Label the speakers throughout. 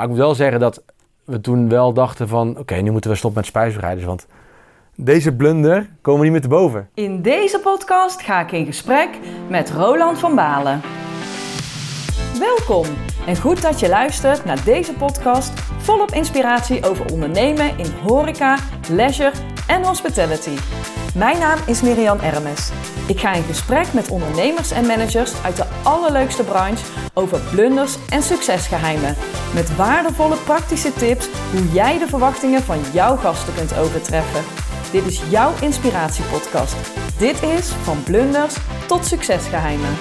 Speaker 1: Maar ik moet wel zeggen dat we toen wel dachten van... Oké, nu moeten we stoppen met spijsbereiders, want deze blunder komen niet meer te boven.
Speaker 2: In deze podcast ga ik in gesprek met Roland van Balen. Welkom en goed dat je luistert naar deze podcast volop inspiratie over ondernemen in horeca, leisure en hospitality. Mijn naam is Miriam Ermes. Ik ga in gesprek met ondernemers en managers uit de allerleukste branche over blunders en succesgeheimen. Met waardevolle praktische tips hoe jij de verwachtingen van jouw gasten kunt overtreffen. Dit is jouw inspiratiepodcast. Dit is van blunders tot succesgeheimen.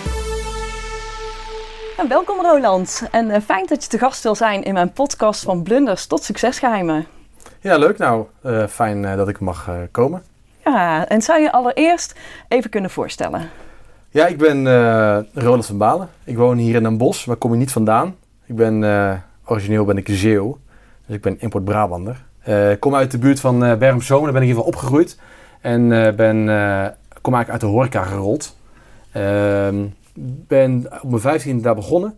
Speaker 2: Nou, welkom Roland en uh, fijn dat je te gast wil zijn in mijn podcast van blunders tot succesgeheimen.
Speaker 1: Ja, leuk. Nou, uh, fijn uh, dat ik mag komen.
Speaker 2: Ja, en zou je allereerst even kunnen voorstellen?
Speaker 1: Ja, ik ben Roland van Balen. Ik woon hier in een bos. Waar kom je niet vandaan? Ik ben origineel ben ik Zeeuw, dus ik ben import Brabander. Ik kom uit de buurt van uh, Berm-Zoom, daar ben ik hier opgegroeid. En ben, kom eigenlijk uit de horeca gerold. Ehm, ben op mijn vijftiende daar begonnen.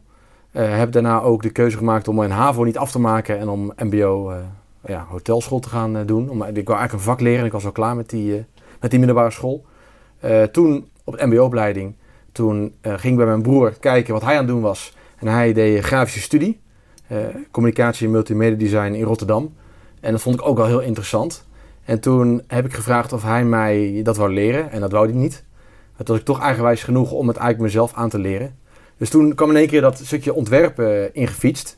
Speaker 1: Uh, heb daarna ook de keuze gemaakt om mijn HAVO niet af te maken en om MBO uh, ja, hotelschool te gaan uh, doen. Om, ik wou eigenlijk een vak leren en ik was al klaar met die, met die middelbare school. toen op de MBO-opleiding, toen ging ik bij mijn broer kijken wat hij aan het doen was. En hij deed grafische studie, communicatie en multimedia design in Rotterdam. En dat vond ik ook wel heel interessant. En toen heb ik gevraagd of hij mij dat wou leren en dat wou hij niet. Dat was ik toch eigenwijs genoeg om het eigenlijk mezelf aan te leren. Dus toen kwam in één keer dat stukje ontwerpen ingefietst.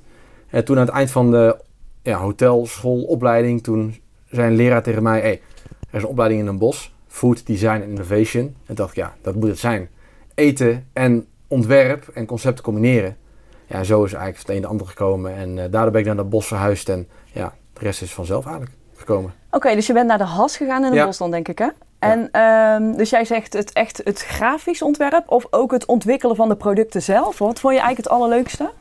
Speaker 1: En toen aan het eind van de ja, hotelschoolopleiding, toen zei een leraar tegen mij... Hey, er is een opleiding in een bos, Food Design and Innovation. En dacht ik, ja, dat moet het zijn. Eten en ontwerp en concepten combineren. Ja, en zo is eigenlijk het een de ander gekomen. En uh, daardoor ben ik naar dat bos verhuisd. En ja, de rest is vanzelf eigenlijk gekomen.
Speaker 2: Oké, dus je bent naar de has gegaan in het bos dan, denk ik, hè? En um, dus jij zegt het echt het grafisch ontwerp of ook het ontwikkelen van de producten zelf. Wat vond je eigenlijk het allerleukste?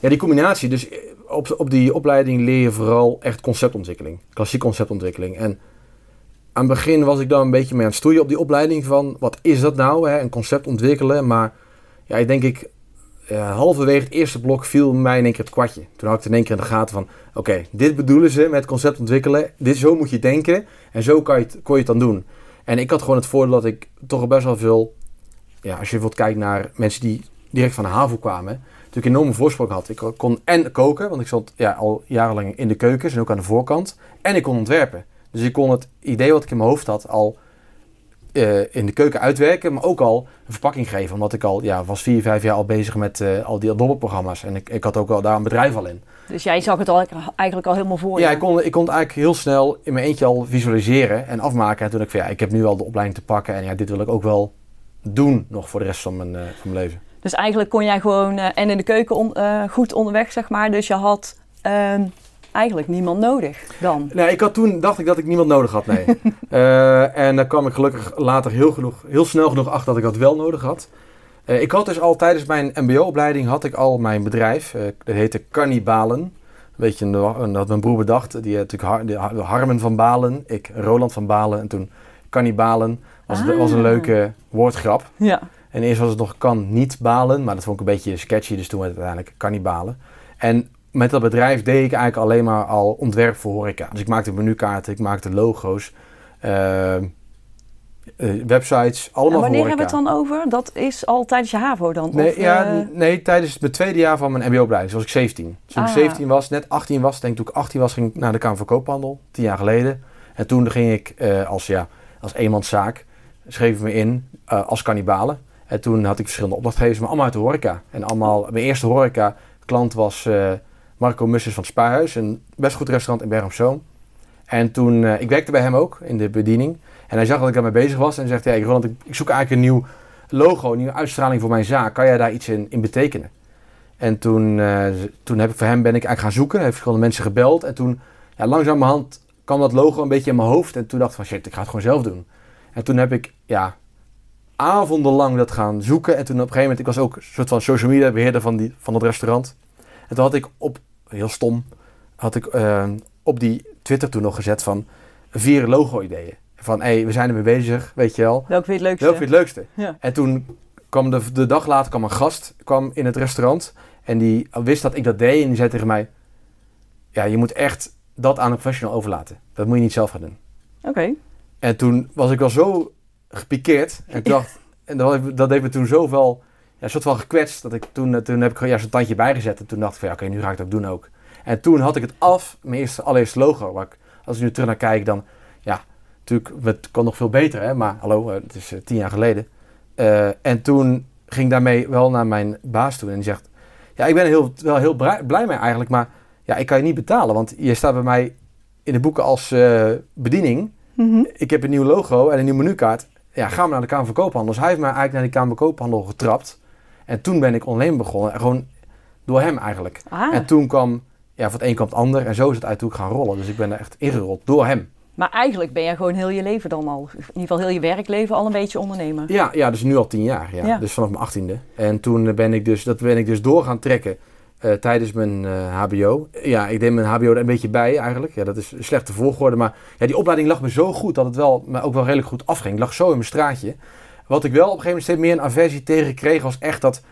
Speaker 1: Ja, die combinatie. Dus eh, op, op die opleiding leer je vooral echt conceptontwikkeling. Klassiek conceptontwikkeling. En aan het begin was ik dan een beetje mee aan het stoeien op die opleiding van wat is dat nou, hè? een concept ontwikkelen. Maar ja, ik denk ik, halverwege het eerste blok viel mij in één keer het kwartje. Toen had ik in één keer in de gaten van, oké, dit bedoelen ze met concept ontwikkelen. Dit, zo moet je denken en zo kan je kon je het dan doen. En ik had gewoon het voordeel dat ik toch best wel veel, ja, als je bijvoorbeeld kijkt naar mensen die direct van de HAVO kwamen, natuurlijk een enorme voorsprong had. Ik kon en koken, want ik zat ja, al jarenlang in de keukens en ook aan de voorkant. En ik kon ontwerpen. Dus ik kon het idee wat ik in mijn hoofd had al uh, in de keuken uitwerken, maar ook al een verpakking geven. Omdat ik al, ja, was vier, vijf jaar al bezig met uh, al die Adobe-programma's. En ik, ik had ook al daar een bedrijf al in.
Speaker 2: Dus jij zag het al, eigenlijk al helemaal voor
Speaker 1: je? Ja, ik kon, ik kon het eigenlijk heel snel in mijn eentje al visualiseren en afmaken. En toen ik van ja, ik heb nu al de opleiding te pakken. En ja, dit wil ik ook wel doen nog voor de rest van mijn, uh, van mijn leven.
Speaker 2: Dus eigenlijk kon jij gewoon en in de keuken on, goed onderweg, zeg maar. Dus je had... Ehm, eigenlijk niemand nodig dan.
Speaker 1: Nee, ik had toen dacht ik dat ik niemand nodig had, nee. uh, en daar kwam ik gelukkig later heel, genoeg, heel snel genoeg achter dat ik dat wel nodig had. Ik had dus al tijdens mijn mbo-opleiding had ik al mijn bedrijf. Dat heette Cannibalen. Weet je, dat mijn broer bedacht. Die natuurlijk Har Harmen van Balen. Ik Roland van Balen. En toen Cannibalen. Was, ah. was een leuke woordgrap. Ja. En eerst was het nog kan niet balen. Maar dat vond ik een beetje sketchy. Dus toen werd het uiteindelijk Cannibalen. En met dat bedrijf deed ik eigenlijk alleen maar al ontwerp voor horeca. Dus ik maakte menukaarten, ik maakte logo's, uh, websites, allemaal
Speaker 2: en wanneer hebben we het dan over? Dat is al tijdens je HAVO dan?
Speaker 1: Nee, ja, uh... nee tijdens het tweede jaar van mijn mbo-opleiding. Toen was ik 17. Toen ah. ik 17 was, net 18 was, denk toen ik 18 was, ging ik naar de Kamer van Koophandel. Tien jaar geleden. En toen ging ik uh, als, ja, als eenmanszaak, schreef ik me in als kannibalen. En toen had ik verschillende opdrachtgevers, maar allemaal uit de horeca. En allemaal, mijn eerste horeca klant was... Marco Mussers van het Spaarhuis, een best goed restaurant in Bergen En toen, uh, ik werkte bij hem ook in de bediening. En hij zag dat ik daarmee bezig was en zegt, ja, Roland, ik, zoek eigenlijk een nieuw logo, een nieuwe uitstraling voor mijn zaak. Kan jij daar iets in, in betekenen? En toen, uh, toen heb ik voor hem ben ik eigenlijk gaan zoeken. Heeft gewoon mensen gebeld. En toen, ja, langzamerhand kwam dat logo een beetje in mijn hoofd. En toen dacht ik van, shit, ik ga het gewoon zelf doen. En toen heb ik, ja, avondenlang dat gaan zoeken. En toen op een gegeven moment, ik was ook een soort van social media beheerder van, die, van het restaurant. En toen had ik op heel stom, had ik uh, op die Twitter toen nog gezet van vier logo-ideeën. Van, hé, hey, we zijn ermee bezig, weet je wel.
Speaker 2: Welk vind je het leukste?
Speaker 1: Welk vind je het leukste? Ja. En toen kwam de, de dag later kwam een gast kwam in het restaurant. En die wist dat ik dat deed. En die zei tegen mij, ja, je moet echt dat aan een professional overlaten. Dat moet je niet zelf gaan doen.
Speaker 2: Oké.
Speaker 1: En toen was ik wel zo gepikeerd. En ik dacht, en dat, heeft- dat heeft me toen zoveel, ja, soort van gekwetst. Dat ik toen, toen heb ik gewoon ja, zo'n tandje bijgezet. En toen dacht ik van ja, oké, nu ga ik ook doen ook. En toen had ik het af, mijn eerste, allereerste logo. Waar ik, als ik nu terug naar kijk, dan, ja, natuurlijk, het kan nog veel beter, hè. Maar hallo, eh, het is eh, tien jaar geleden. Eh, en toen ging ik daarmee wel naar mijn baas toe. En die zegt, ja, ik ben er heel, wel heel blij, mee eigenlijk. Maar ja, ik kan je niet betalen. Want je staat bij mij in de boeken als eh, bediening
Speaker 2: Mhm.
Speaker 1: ik heb een nieuw logo en een nieuwe menukaart. Ja, gaan we naar de Kamer van Koophandel. Dus hij heeft mij eigenlijk naar die Kamer van Koophandel getrapt. En toen ben ik ondernemen begonnen. En gewoon door hem eigenlijk.
Speaker 2: Ah,
Speaker 1: En toen kwam, ja, van het een kwam het ander. En zo is het uiteindelijk gaan rollen. Dus ik ben er echt ingerold door hem.
Speaker 2: maar eigenlijk ben je gewoon heel je leven dan al, in ieder geval heel je werkleven al een beetje ondernemer.
Speaker 1: Ja, ja, dus nu al tien jaar. Ja.
Speaker 2: Ja.
Speaker 1: Dus vanaf mijn achttiende. En toen ben ik dus, dat ben ik dus door gaan trekken eh, tijdens mijn eh, HBO. Ja, ik deed mijn HBO er een beetje bij eigenlijk. Ja, dat is een slechte volgorde. Maar ja, die opleiding lag me zo goed dat het wel, me ook wel redelijk goed afging. Ik lag zo in mijn straatje. Wat ik wel op een gegeven moment steeds meer een aversie tegen kreeg, was echt dat,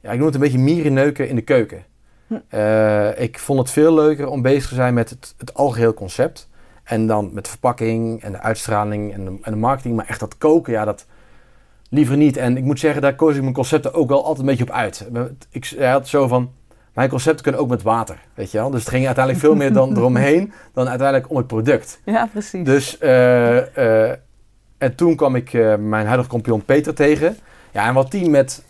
Speaker 1: ja, ik noem het een beetje mierenneuken in de keuken.
Speaker 2: Hm.
Speaker 1: Eh, ik vond het veel leuker om bezig te zijn met het, het algeheel concept. En dan met de verpakking en de uitstraling en de, en de marketing. Maar echt dat koken, ja, dat liever niet. En ik moet zeggen, daar koos ik mijn concepten ook wel altijd een beetje op uit. Ik had zo van, mijn concepten kunnen ook met water, weet je wel. Dus het ging uiteindelijk veel meer dan eromheen dan uiteindelijk om het product.
Speaker 2: Ja, precies.
Speaker 1: Dus, eh, eh, en toen kwam ik eh, mijn huidige kampioen Peter tegen. Ja, en wat hij met,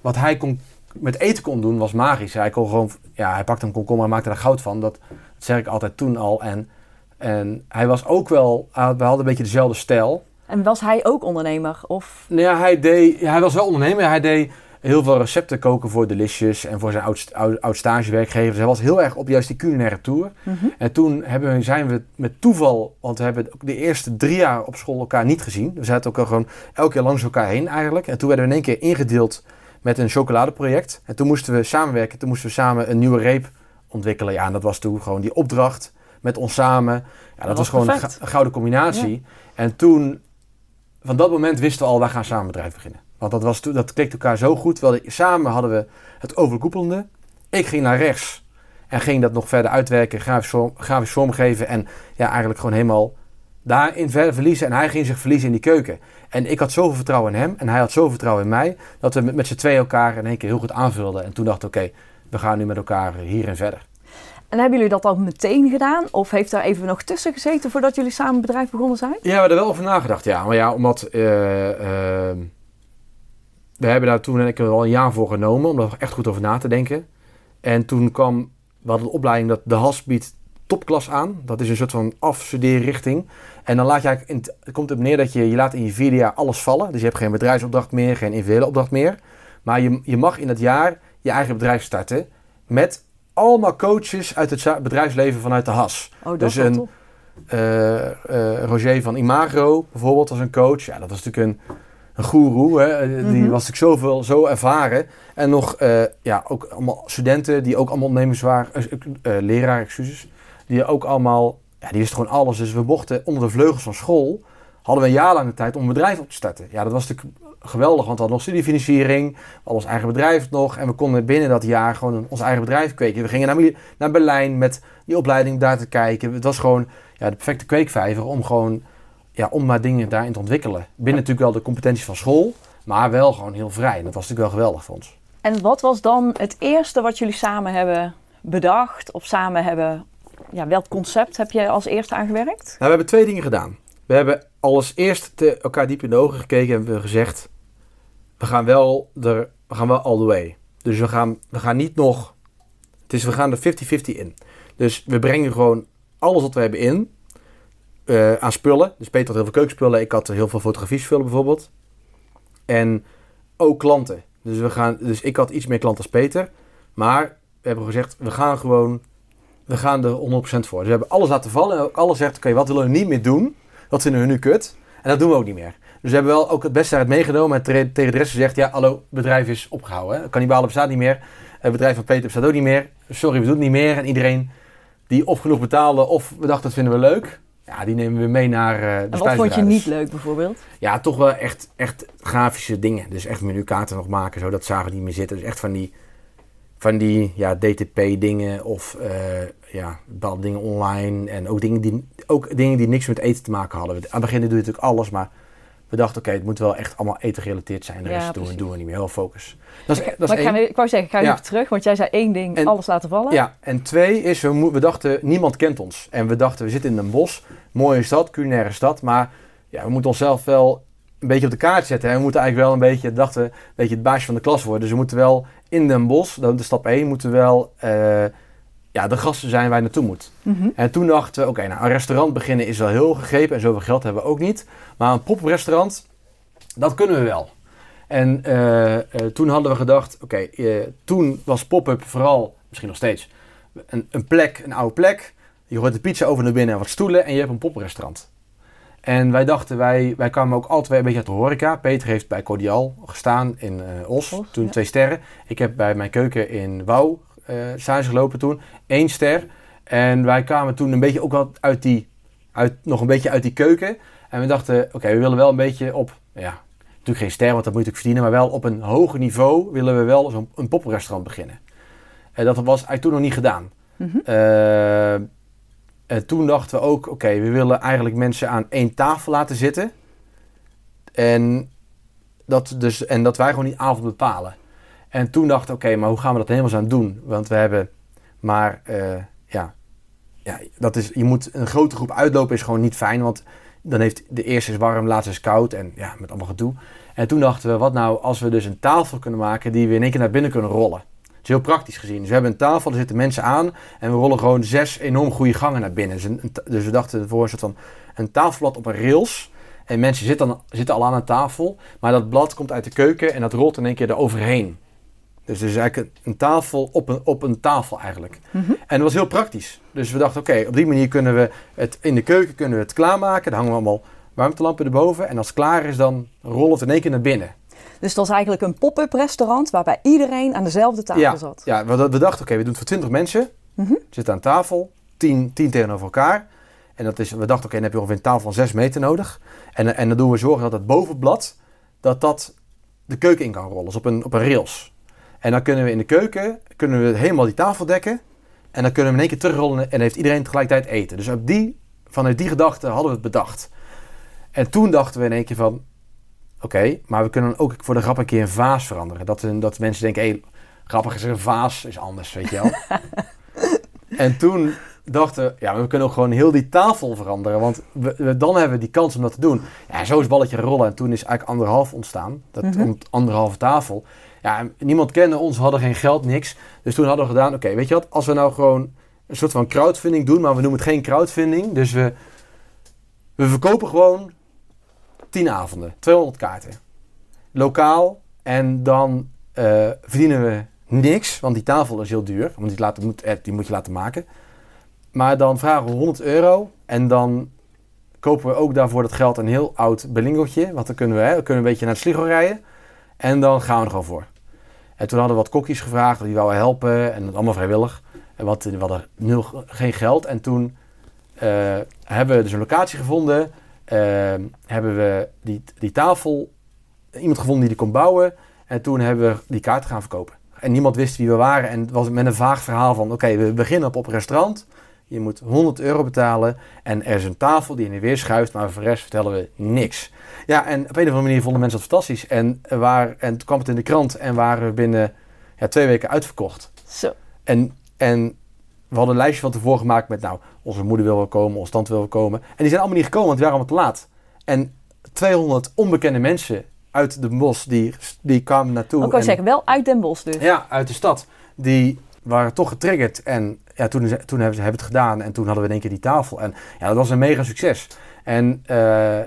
Speaker 1: wat hij kon, met eten kon doen, was magisch. Hij kon gewoon, ja, hij pakte een komkommer en maakte daar goud van. Dat, dat zeg ik altijd toen al. En, en hij was ook wel, we hadden een beetje dezelfde stijl.
Speaker 2: En was hij ook ondernemer? Of...
Speaker 1: Nou ja, hij, deed, hij was wel ondernemer. Hij deed heel veel recepten koken voor Delicious en voor zijn oud, oud, oud stagewerkgever. Hij was heel erg op juist die culinaire tour.
Speaker 2: Mhm.
Speaker 1: En toen hebben we, zijn we met toeval, want we hebben de eerste drie jaar op school elkaar niet gezien. We zaten ook al gewoon elke keer langs elkaar heen eigenlijk. En toen werden we in één keer ingedeeld met een chocoladeproject. En toen moesten we samenwerken, toen moesten we samen een nieuwe reep ontwikkelen. Ja, en dat was toen gewoon die opdracht met ons samen. Ja, dat,
Speaker 2: was
Speaker 1: was gewoon een,
Speaker 2: perfect.
Speaker 1: ga- een gouden combinatie. En toen, van dat moment wisten we al, wij gaan samen bedrijf beginnen. Want dat, was dat klikte elkaar zo goed. De- samen hadden we het overkoepelende. Ik ging naar rechts en ging dat nog verder uitwerken, grafisch, vorm, grafisch vormgeven. En ja, eigenlijk gewoon helemaal daarin verder verliezen. En hij ging zich verliezen in die keuken. En ik had zoveel vertrouwen in hem en hij had zoveel vertrouwen in mij. Dat we met, met z'n twee elkaar in één keer heel goed aanvulden. En toen dacht ik, oké, we gaan nu met elkaar hierin verder.
Speaker 2: En hebben jullie dat al meteen gedaan? Of heeft daar even nog tussen gezeten voordat jullie samen bedrijf begonnen zijn?
Speaker 1: Ja, we hebben er wel over nagedacht, ja. Maar ja, omdat... eh, eh, we hebben daar toen ik er wel een jaar voor genomen om er echt goed over na te denken. En toen kwam... We hadden de opleiding dat de HAS biedt topklas aan. Dat is een soort van afstudeerrichting. En dan laat je eigenlijk... Het komt erop neer dat je, je laat in je vierde jaar alles vallen. Dus je hebt geen bedrijfsopdracht meer, geen individuele opdracht meer. Maar je, je mag in dat jaar je eigen bedrijf starten. Met allemaal coaches uit het bedrijfsleven vanuit de HAS.
Speaker 2: Oh,
Speaker 1: Dus een-. Eh, eh, Roger van Imagro bijvoorbeeld als een coach. Ja, dat was natuurlijk een, een goeroe. Hè? Eh, Die
Speaker 2: Mhm.
Speaker 1: was natuurlijk zoveel, zo ervaren. En nog eh, ja, ook allemaal studenten die ook allemaal ondernemers waren. eh, leraar, excuses. Die ook allemaal, ja, die wisten gewoon alles. Dus we mochten onder de vleugels van school, hadden we een jaar lang de tijd om een bedrijf op te starten. Ja, dat was natuurlijk geweldig, want we hadden nog studiefinanciering. We hadden ons eigen bedrijf nog. En we konden binnen dat jaar gewoon ons eigen bedrijf kweken. We gingen naar, naar Berlijn met die opleiding daar te kijken. Het was gewoon ja, de perfecte kweekvijver om gewoon ja, om maar dingen daarin te ontwikkelen. Binnen natuurlijk wel de competenties van school, maar wel gewoon heel vrij. En dat was natuurlijk wel geweldig voor ons.
Speaker 2: En wat was dan het eerste wat jullie samen hebben bedacht? Of samen hebben... Ja, welk concept heb je als eerste aangewerkt?
Speaker 1: Nou, we hebben twee dingen gedaan. We hebben als eerst te elkaar diep in de ogen gekeken en we hebben gezegd: we gaan wel er, we gaan wel all the way. Dus we gaan, we gaan niet nog. Het is, we gaan er 50-50 in. Dus we brengen gewoon alles wat we hebben in eh, aan spullen. Dus Peter had heel veel keukenspullen, ik had heel veel fotografiespullen bijvoorbeeld. En ook klanten. Dus, we gaan, dus ik had iets meer klanten als Peter. Maar we hebben gezegd: we gaan gewoon we gaan er 100% voor. Dus we hebben alles laten vallen. En ook alles zegt, oké, wat willen we niet meer doen? Wat vinden we nu kut? En dat doen we ook niet meer. Dus we hebben wel ook het beste uit meegenomen. En tegen de rest gezegd, ja, hallo, bedrijf is opgehouden. Hè? Kannibalen bestaat niet meer. Het bedrijf van Peter bestaat ook niet meer. Sorry, we doen het niet meer. En iedereen die of genoeg betaalde of we dachten, dat vinden we leuk. Ja, die nemen we mee naar eh de
Speaker 2: En wat vond je niet leuk bijvoorbeeld?
Speaker 1: Ja, toch wel echt, echt grafische dingen. Dus echt menukaarten nog maken, zo. Dat zagen we niet meer zitten. Dus echt van die, van die ja, DTP-dingen of eh, ja, bepaalde dingen online. En ook dingen, die, ook dingen die niks met eten te maken hadden. Aan het begin doe je natuurlijk alles, maar we dachten, oké, het moet wel echt allemaal eten gerelateerd zijn. De
Speaker 2: Ja,
Speaker 1: rest doen, we, doen we niet meer. Heel focus. Dat is, dat
Speaker 2: maar ik, ga,
Speaker 1: één.
Speaker 2: ik wou zeggen, ik ga
Speaker 1: Ja.
Speaker 2: even terug, want jij zei één ding,
Speaker 1: En-
Speaker 2: alles laten vallen.
Speaker 1: Ja, en twee is, we, we dachten, niemand kent ons. En we dachten, we zitten in een bos, mooie stad, culinaire stad, maar ja, we moeten onszelf wel een beetje op de kaart zetten. En we moeten eigenlijk wel een beetje, dachten we, een beetje het baasje van de klas worden. Dus we moeten wel in Den Bosch, dat is stap 1, moeten wel eh, ja, de gasten zijn waar je naartoe moet.
Speaker 2: Mhm.
Speaker 1: En toen dachten we, oké, nou een restaurant beginnen is wel heel gegrepen en zoveel geld hebben we ook niet. Maar een poprestaurant, dat kunnen we wel. En eh, eh, toen hadden we gedacht, oké, eh, toen was pop-up vooral, misschien nog steeds, een, een plek, een oude plek. Je gooit de pizza over naar binnen en wat stoelen en je hebt een poprestaurant. En wij dachten, wij, wij kwamen ook altijd een beetje uit de horeca. Peter heeft bij Cordial gestaan in Os,
Speaker 2: Os,
Speaker 1: toen
Speaker 2: ja.
Speaker 1: twee sterren. Ik heb bij mijn keuken in Wouw eh stage gelopen toen, één ster. En wij kwamen toen een beetje ook wel uit die, uit, nog een beetje uit die keuken. En we dachten, oké, we willen wel een beetje op, ja, natuurlijk geen ster, want dat moet natuurlijk verdienen. Maar wel op een hoger niveau willen we wel zo'n een poprestaurant beginnen. En dat was eigenlijk toen nog niet gedaan.
Speaker 2: Mhm.
Speaker 1: Eh, en toen dachten we ook, oké, we willen eigenlijk mensen aan één tafel laten zitten. En dat, dus, en dat wij gewoon die avond bepalen. En toen dachten we, oké, maar hoe gaan we dat helemaal aan doen? Want we hebben maar, eh, ja, ja dat is, je moet een grote groep uitlopen is gewoon niet fijn. Want dan heeft de eerste is warm, laatste is koud en ja, met allemaal gedoe. En toen dachten we, wat nou als we dus een tafel kunnen maken die we in één keer naar binnen kunnen rollen. Het is heel praktisch gezien. Dus we hebben een tafel, er zitten mensen aan en we rollen gewoon zes enorm goede gangen naar binnen. Dus, dus we dachten voor een soort van een tafelblad op een rails. En mensen zitten, dan, zitten al aan een tafel, maar dat blad komt uit de keuken en dat rolt in één keer eroverheen. Dus het is eigenlijk een, tafel op een, op een tafel eigenlijk.
Speaker 2: Mhm.
Speaker 1: En dat was heel praktisch. Dus we dachten, oké, op die manier kunnen we het in de keuken kunnen we het klaarmaken. Dan hangen we allemaal warmtelampen erboven. En als het klaar is, dan rollen we het in één keer naar binnen.
Speaker 2: Dus dat was eigenlijk een pop-up restaurant waarbij iedereen aan dezelfde tafel
Speaker 1: ja,
Speaker 2: zat.
Speaker 1: ja we, we dachten, oké, we doen het voor 20 mensen.
Speaker 2: Mhm.
Speaker 1: Zitten aan tafel, 10, 10 tegenover elkaar. En dat is, we dachten, oké, dan heb je ongeveer een tafel van 6 meter nodig. En, en dan doen we zorgen dat het bovenblad, dat dat de keuken in kan rollen. Dus op een, op een rails. En dan kunnen we in de keuken, kunnen we helemaal die tafel dekken. En dan kunnen we in één keer terugrollen en heeft iedereen tegelijkertijd eten. Dus op die, vanuit die gedachte hadden we het bedacht. En toen dachten we in één keer van, oké, maar we kunnen ook voor de grap een keer een vaas veranderen. Dat, we- dat mensen denken, hé, hey, grappig is een vaas, is anders, weet je wel. en toen dachten we, ja, maar we kunnen ook gewoon heel die tafel veranderen. Want we, we- dan hebben we die kans om dat te doen. Ja, zo is het balletje rollen. En toen is eigenlijk anderhalf ontstaan. Dat
Speaker 2: Mhm.
Speaker 1: om- anderhalve tafel. Ja, niemand kende ons, we hadden geen geld, niks. Dus toen hadden we gedaan, oké, weet je wat, als we nou gewoon een soort van crowdfunding doen, maar we noemen het geen crowdfunding. Dus we, we verkopen gewoon 10 avonden, 200 kaarten. Lokaal. En dan eh, verdienen we niks, want die tafel is heel duur. Want die, moet, eh, die moet je laten maken. Maar dan vragen we 100 euro en dan kopen we ook daarvoor dat geld een heel oud Berlingootje. Want dan kunnen we, hè, dan kunnen we een beetje naar de Sligo rijden. En dan gaan we er gewoon voor. En toen hadden we wat kokkies gevraagd, die wouden helpen. En allemaal vrijwillig. En wat, we hadden nul, geen geld. En toen eh, hebben we dus een locatie gevonden. Eh, hebben we die, die tafel, iemand gevonden die die kon bouwen. En toen hebben we die kaarten gaan verkopen. En niemand wist wie we waren. En het was met een vaag verhaal van... Oké, we beginnen op, op een restaurant. Je moet 100 euro betalen. En er is een tafel die in de weer schuift. Maar voor de rest vertellen we niks. Ja, en op een of andere manier vonden mensen dat fantastisch. En, waar, en toen kwam het in de krant. En waren we binnen ja, twee weken uitverkocht.
Speaker 2: Zo.
Speaker 1: En, en we hadden een lijstje van tevoren gemaakt met... Nou, onze moeder wil wel komen, onze tante wil wel komen. En die zijn allemaal niet gekomen, want die waren allemaal te laat. En 200 onbekende mensen uit de bos, die, die kwamen naartoe.
Speaker 2: Al
Speaker 1: en-
Speaker 2: zeggen, wel uit Den Bosch dus.
Speaker 1: ja, uit de stad. Die waren toch getriggerd. En ja, toen, toen hebben ze hebben het gedaan. En toen hadden we in één keer die tafel. En ja, dat was een mega succes. En eh,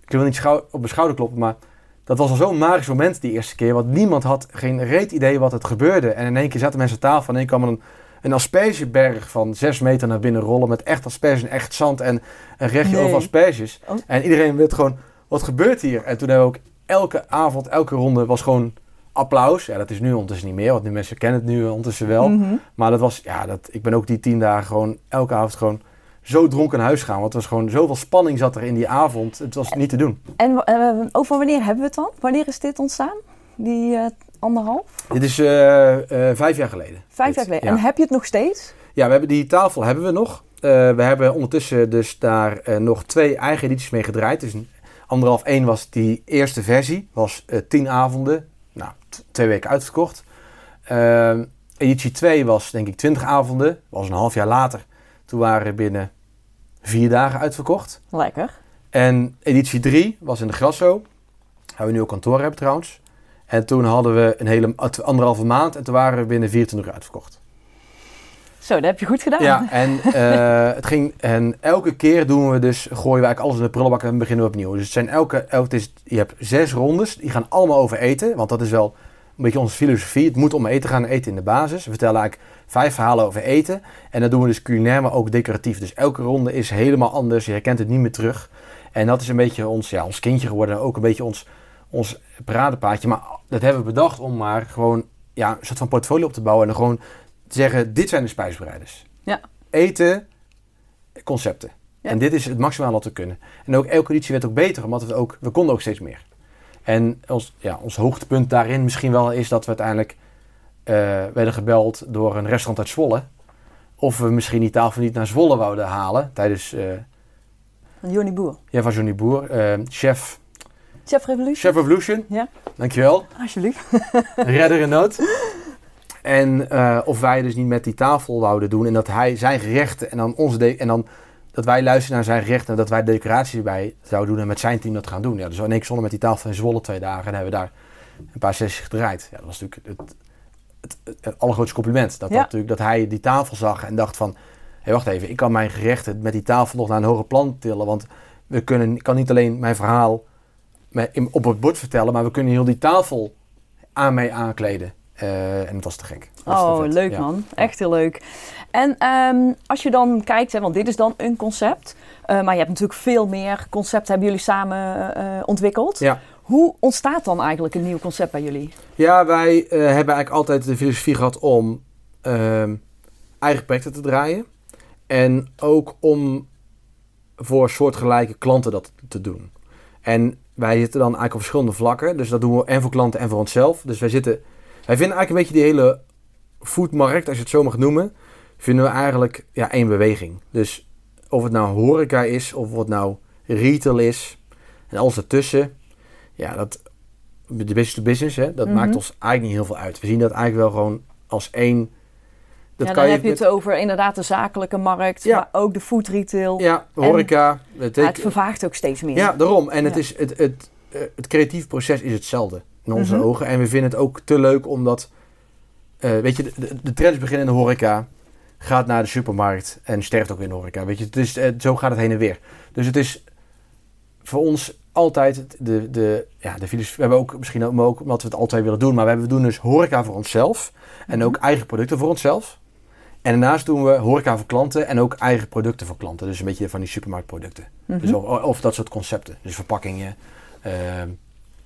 Speaker 1: ik wil niet op mijn schouder kloppen, maar dat was al zo'n magisch moment die eerste keer. Want niemand had geen reet idee wat het gebeurde. En in één keer zaten mensen aan tafel. En in één kwam er een, een aspergeberg van zes meter naar binnen rollen. Met echt asperges en echt zand. En een rechtje
Speaker 2: Nee.
Speaker 1: over asperges.
Speaker 2: Oh.
Speaker 1: En iedereen werd gewoon, wat gebeurt hier? En toen hebben we ook elke avond, elke ronde was gewoon applaus. Ja, dat is nu ondertussen niet meer, want nu mensen kennen het nu ondertussen wel.
Speaker 2: Mhm.
Speaker 1: Maar dat was, ja, dat, ik ben ook die tien dagen gewoon elke avond gewoon zo dronken naar huis gaan. Want het was gewoon zoveel spanning zat er in die avond. Het was niet te doen.
Speaker 2: En eh, over wanneer hebben we het dan? Wanneer is dit ontstaan? Die, eh, anderhalf?
Speaker 1: Dit is eh, vijf jaar geleden.
Speaker 2: Vijf
Speaker 1: Dit,
Speaker 2: jaar geleden.
Speaker 1: Ja.
Speaker 2: En heb je het nog steeds?
Speaker 1: Ja, we hebben die tafel hebben we nog. We hebben ondertussen dus daar nog twee eigen edities mee gedraaid. Dus een anderhalf één was die eerste versie. Was tien avonden. Nou, twee weken uitverkocht. Ehm, editie 2 was denk ik 20 avonden. Was een half jaar later. Toen waren we binnen vier dagen uitverkocht.
Speaker 2: Lekker.
Speaker 1: En editie 3 was in de Grasso. Waar we nu ook kantoor hebben trouwens. En toen hadden we een hele anderhalve maand. En toen waren we binnen 24 uur uitverkocht.
Speaker 2: Zo, dat heb je goed gedaan.
Speaker 1: Ja, en, eh, het ging, en elke keer doen we dus, gooien we eigenlijk alles in de prullenbak en beginnen we opnieuw. Dus het zijn elke, elke is, je hebt zes rondes, die gaan allemaal over eten. Want dat is wel een beetje onze filosofie. Het moet om eten gaan, eten in de basis. We vertellen eigenlijk vijf verhalen over eten. En dat doen we dus culinair, maar ook decoratief. Dus elke ronde is helemaal anders. Je herkent het niet meer terug. En dat is een beetje ons, ja, ons kindje geworden. Ook een beetje ons, ons paradepaadje. Maar dat hebben we bedacht om maar gewoon ja, een soort van portfolio op te bouwen. En gewoon zeggen, dit zijn de spijsbereiders.
Speaker 2: Ja.
Speaker 1: Eten, concepten.
Speaker 2: Ja.
Speaker 1: En dit is het maximale wat we kunnen. En ook elke editie werd ook beter, omdat we ook, we konden ook steeds meer. En ons, ja, ons hoogtepunt daarin misschien wel is dat we uiteindelijk eh, werden gebeld door een restaurant uit Zwolle. Of we misschien die tafel niet naar Zwolle wouden halen tijdens, eh
Speaker 2: Van Johnny Boer.
Speaker 1: ja, van Johnny Boer, eh, chef,
Speaker 2: Chef Revolution.
Speaker 1: chef Revolution.
Speaker 2: Ja.
Speaker 1: Dankjewel.
Speaker 2: Alsjeblieft.
Speaker 1: Redder in nood. En eh, of wij dus niet met die tafel wouden doen en dat hij zijn gerechten en dan onze de- en dan dat wij luisteren naar zijn gerechten en dat wij decoratie erbij zouden doen en met zijn team dat gaan doen. Ja, dus in één we met die tafel in Zwolle twee dagen en hebben we daar een paar sessies gedraaid. Ja, dat was natuurlijk het, het, het, het allergrootste compliment. Dat,
Speaker 2: Ja.
Speaker 1: dat, natuurlijk, dat hij die tafel zag en dacht van, hé wacht even, ik kan mijn gerechten met die tafel nog naar een hoger plan tillen, want we kunnen, ik kan niet alleen mijn verhaal op het bord vertellen, maar we kunnen heel die tafel aan mij aankleden. Eh, en dat was te gek. Was
Speaker 2: Oh, leuk
Speaker 1: Ja.
Speaker 2: man. Echt heel leuk. En ehm, als je dan kijkt, hè, want dit is dan een concept. eh, maar je hebt natuurlijk veel meer concepten, hebben jullie samen eh, ontwikkeld.
Speaker 1: Ja.
Speaker 2: Hoe ontstaat dan eigenlijk een nieuw concept bij jullie?
Speaker 1: Ja, wij hebben eigenlijk altijd de filosofie gehad om ehm, eigen projecten te draaien. En ook om voor soortgelijke klanten dat te doen. En wij zitten dan eigenlijk op verschillende vlakken. Dus dat doen we en voor klanten en voor onszelf. Dus wij zitten... Wij vinden eigenlijk een beetje die hele foodmarkt, als je het zo mag noemen... vinden we eigenlijk ja, één beweging. Dus of het nou horeca is, of het nou retail is... en alles ertussen... Ja, dat, de business to business, hè, dat
Speaker 2: Mhm.
Speaker 1: maakt ons eigenlijk niet heel veel uit. We zien dat eigenlijk wel gewoon als één. Dat
Speaker 2: ja,
Speaker 1: kan
Speaker 2: dan heb je
Speaker 1: met-
Speaker 2: het over inderdaad de zakelijke markt,
Speaker 1: Ja.
Speaker 2: maar ook de food retail.
Speaker 1: Ja, horeca. het
Speaker 2: Maar het vervaagt ook steeds meer.
Speaker 1: ja, daarom. En het,
Speaker 2: Ja.
Speaker 1: is, het, het, eh, het creatieve proces is hetzelfde in onze
Speaker 2: Mhm.
Speaker 1: ogen. En we vinden het ook te leuk omdat, eh, weet je, de, de, de trends beginnen in de horeca, gaat naar de supermarkt en sterft ook weer in de horeca. Weet je, het is, eh, zo gaat het heen en weer. Dus het is voor ons altijd de, de, ja, de filosofie. We hebben ook misschien ook, ook omdat we het al twee willen doen, maar we hebben- we doen dus horeca voor onszelf en
Speaker 2: Mhm.
Speaker 1: ook eigen producten voor onszelf. En daarnaast doen we horeca voor klanten en ook eigen producten voor klanten. Dus een beetje van die supermarktproducten.
Speaker 2: Mhm.
Speaker 1: Dus of, of dat soort concepten. Dus verpakkingen. ehm,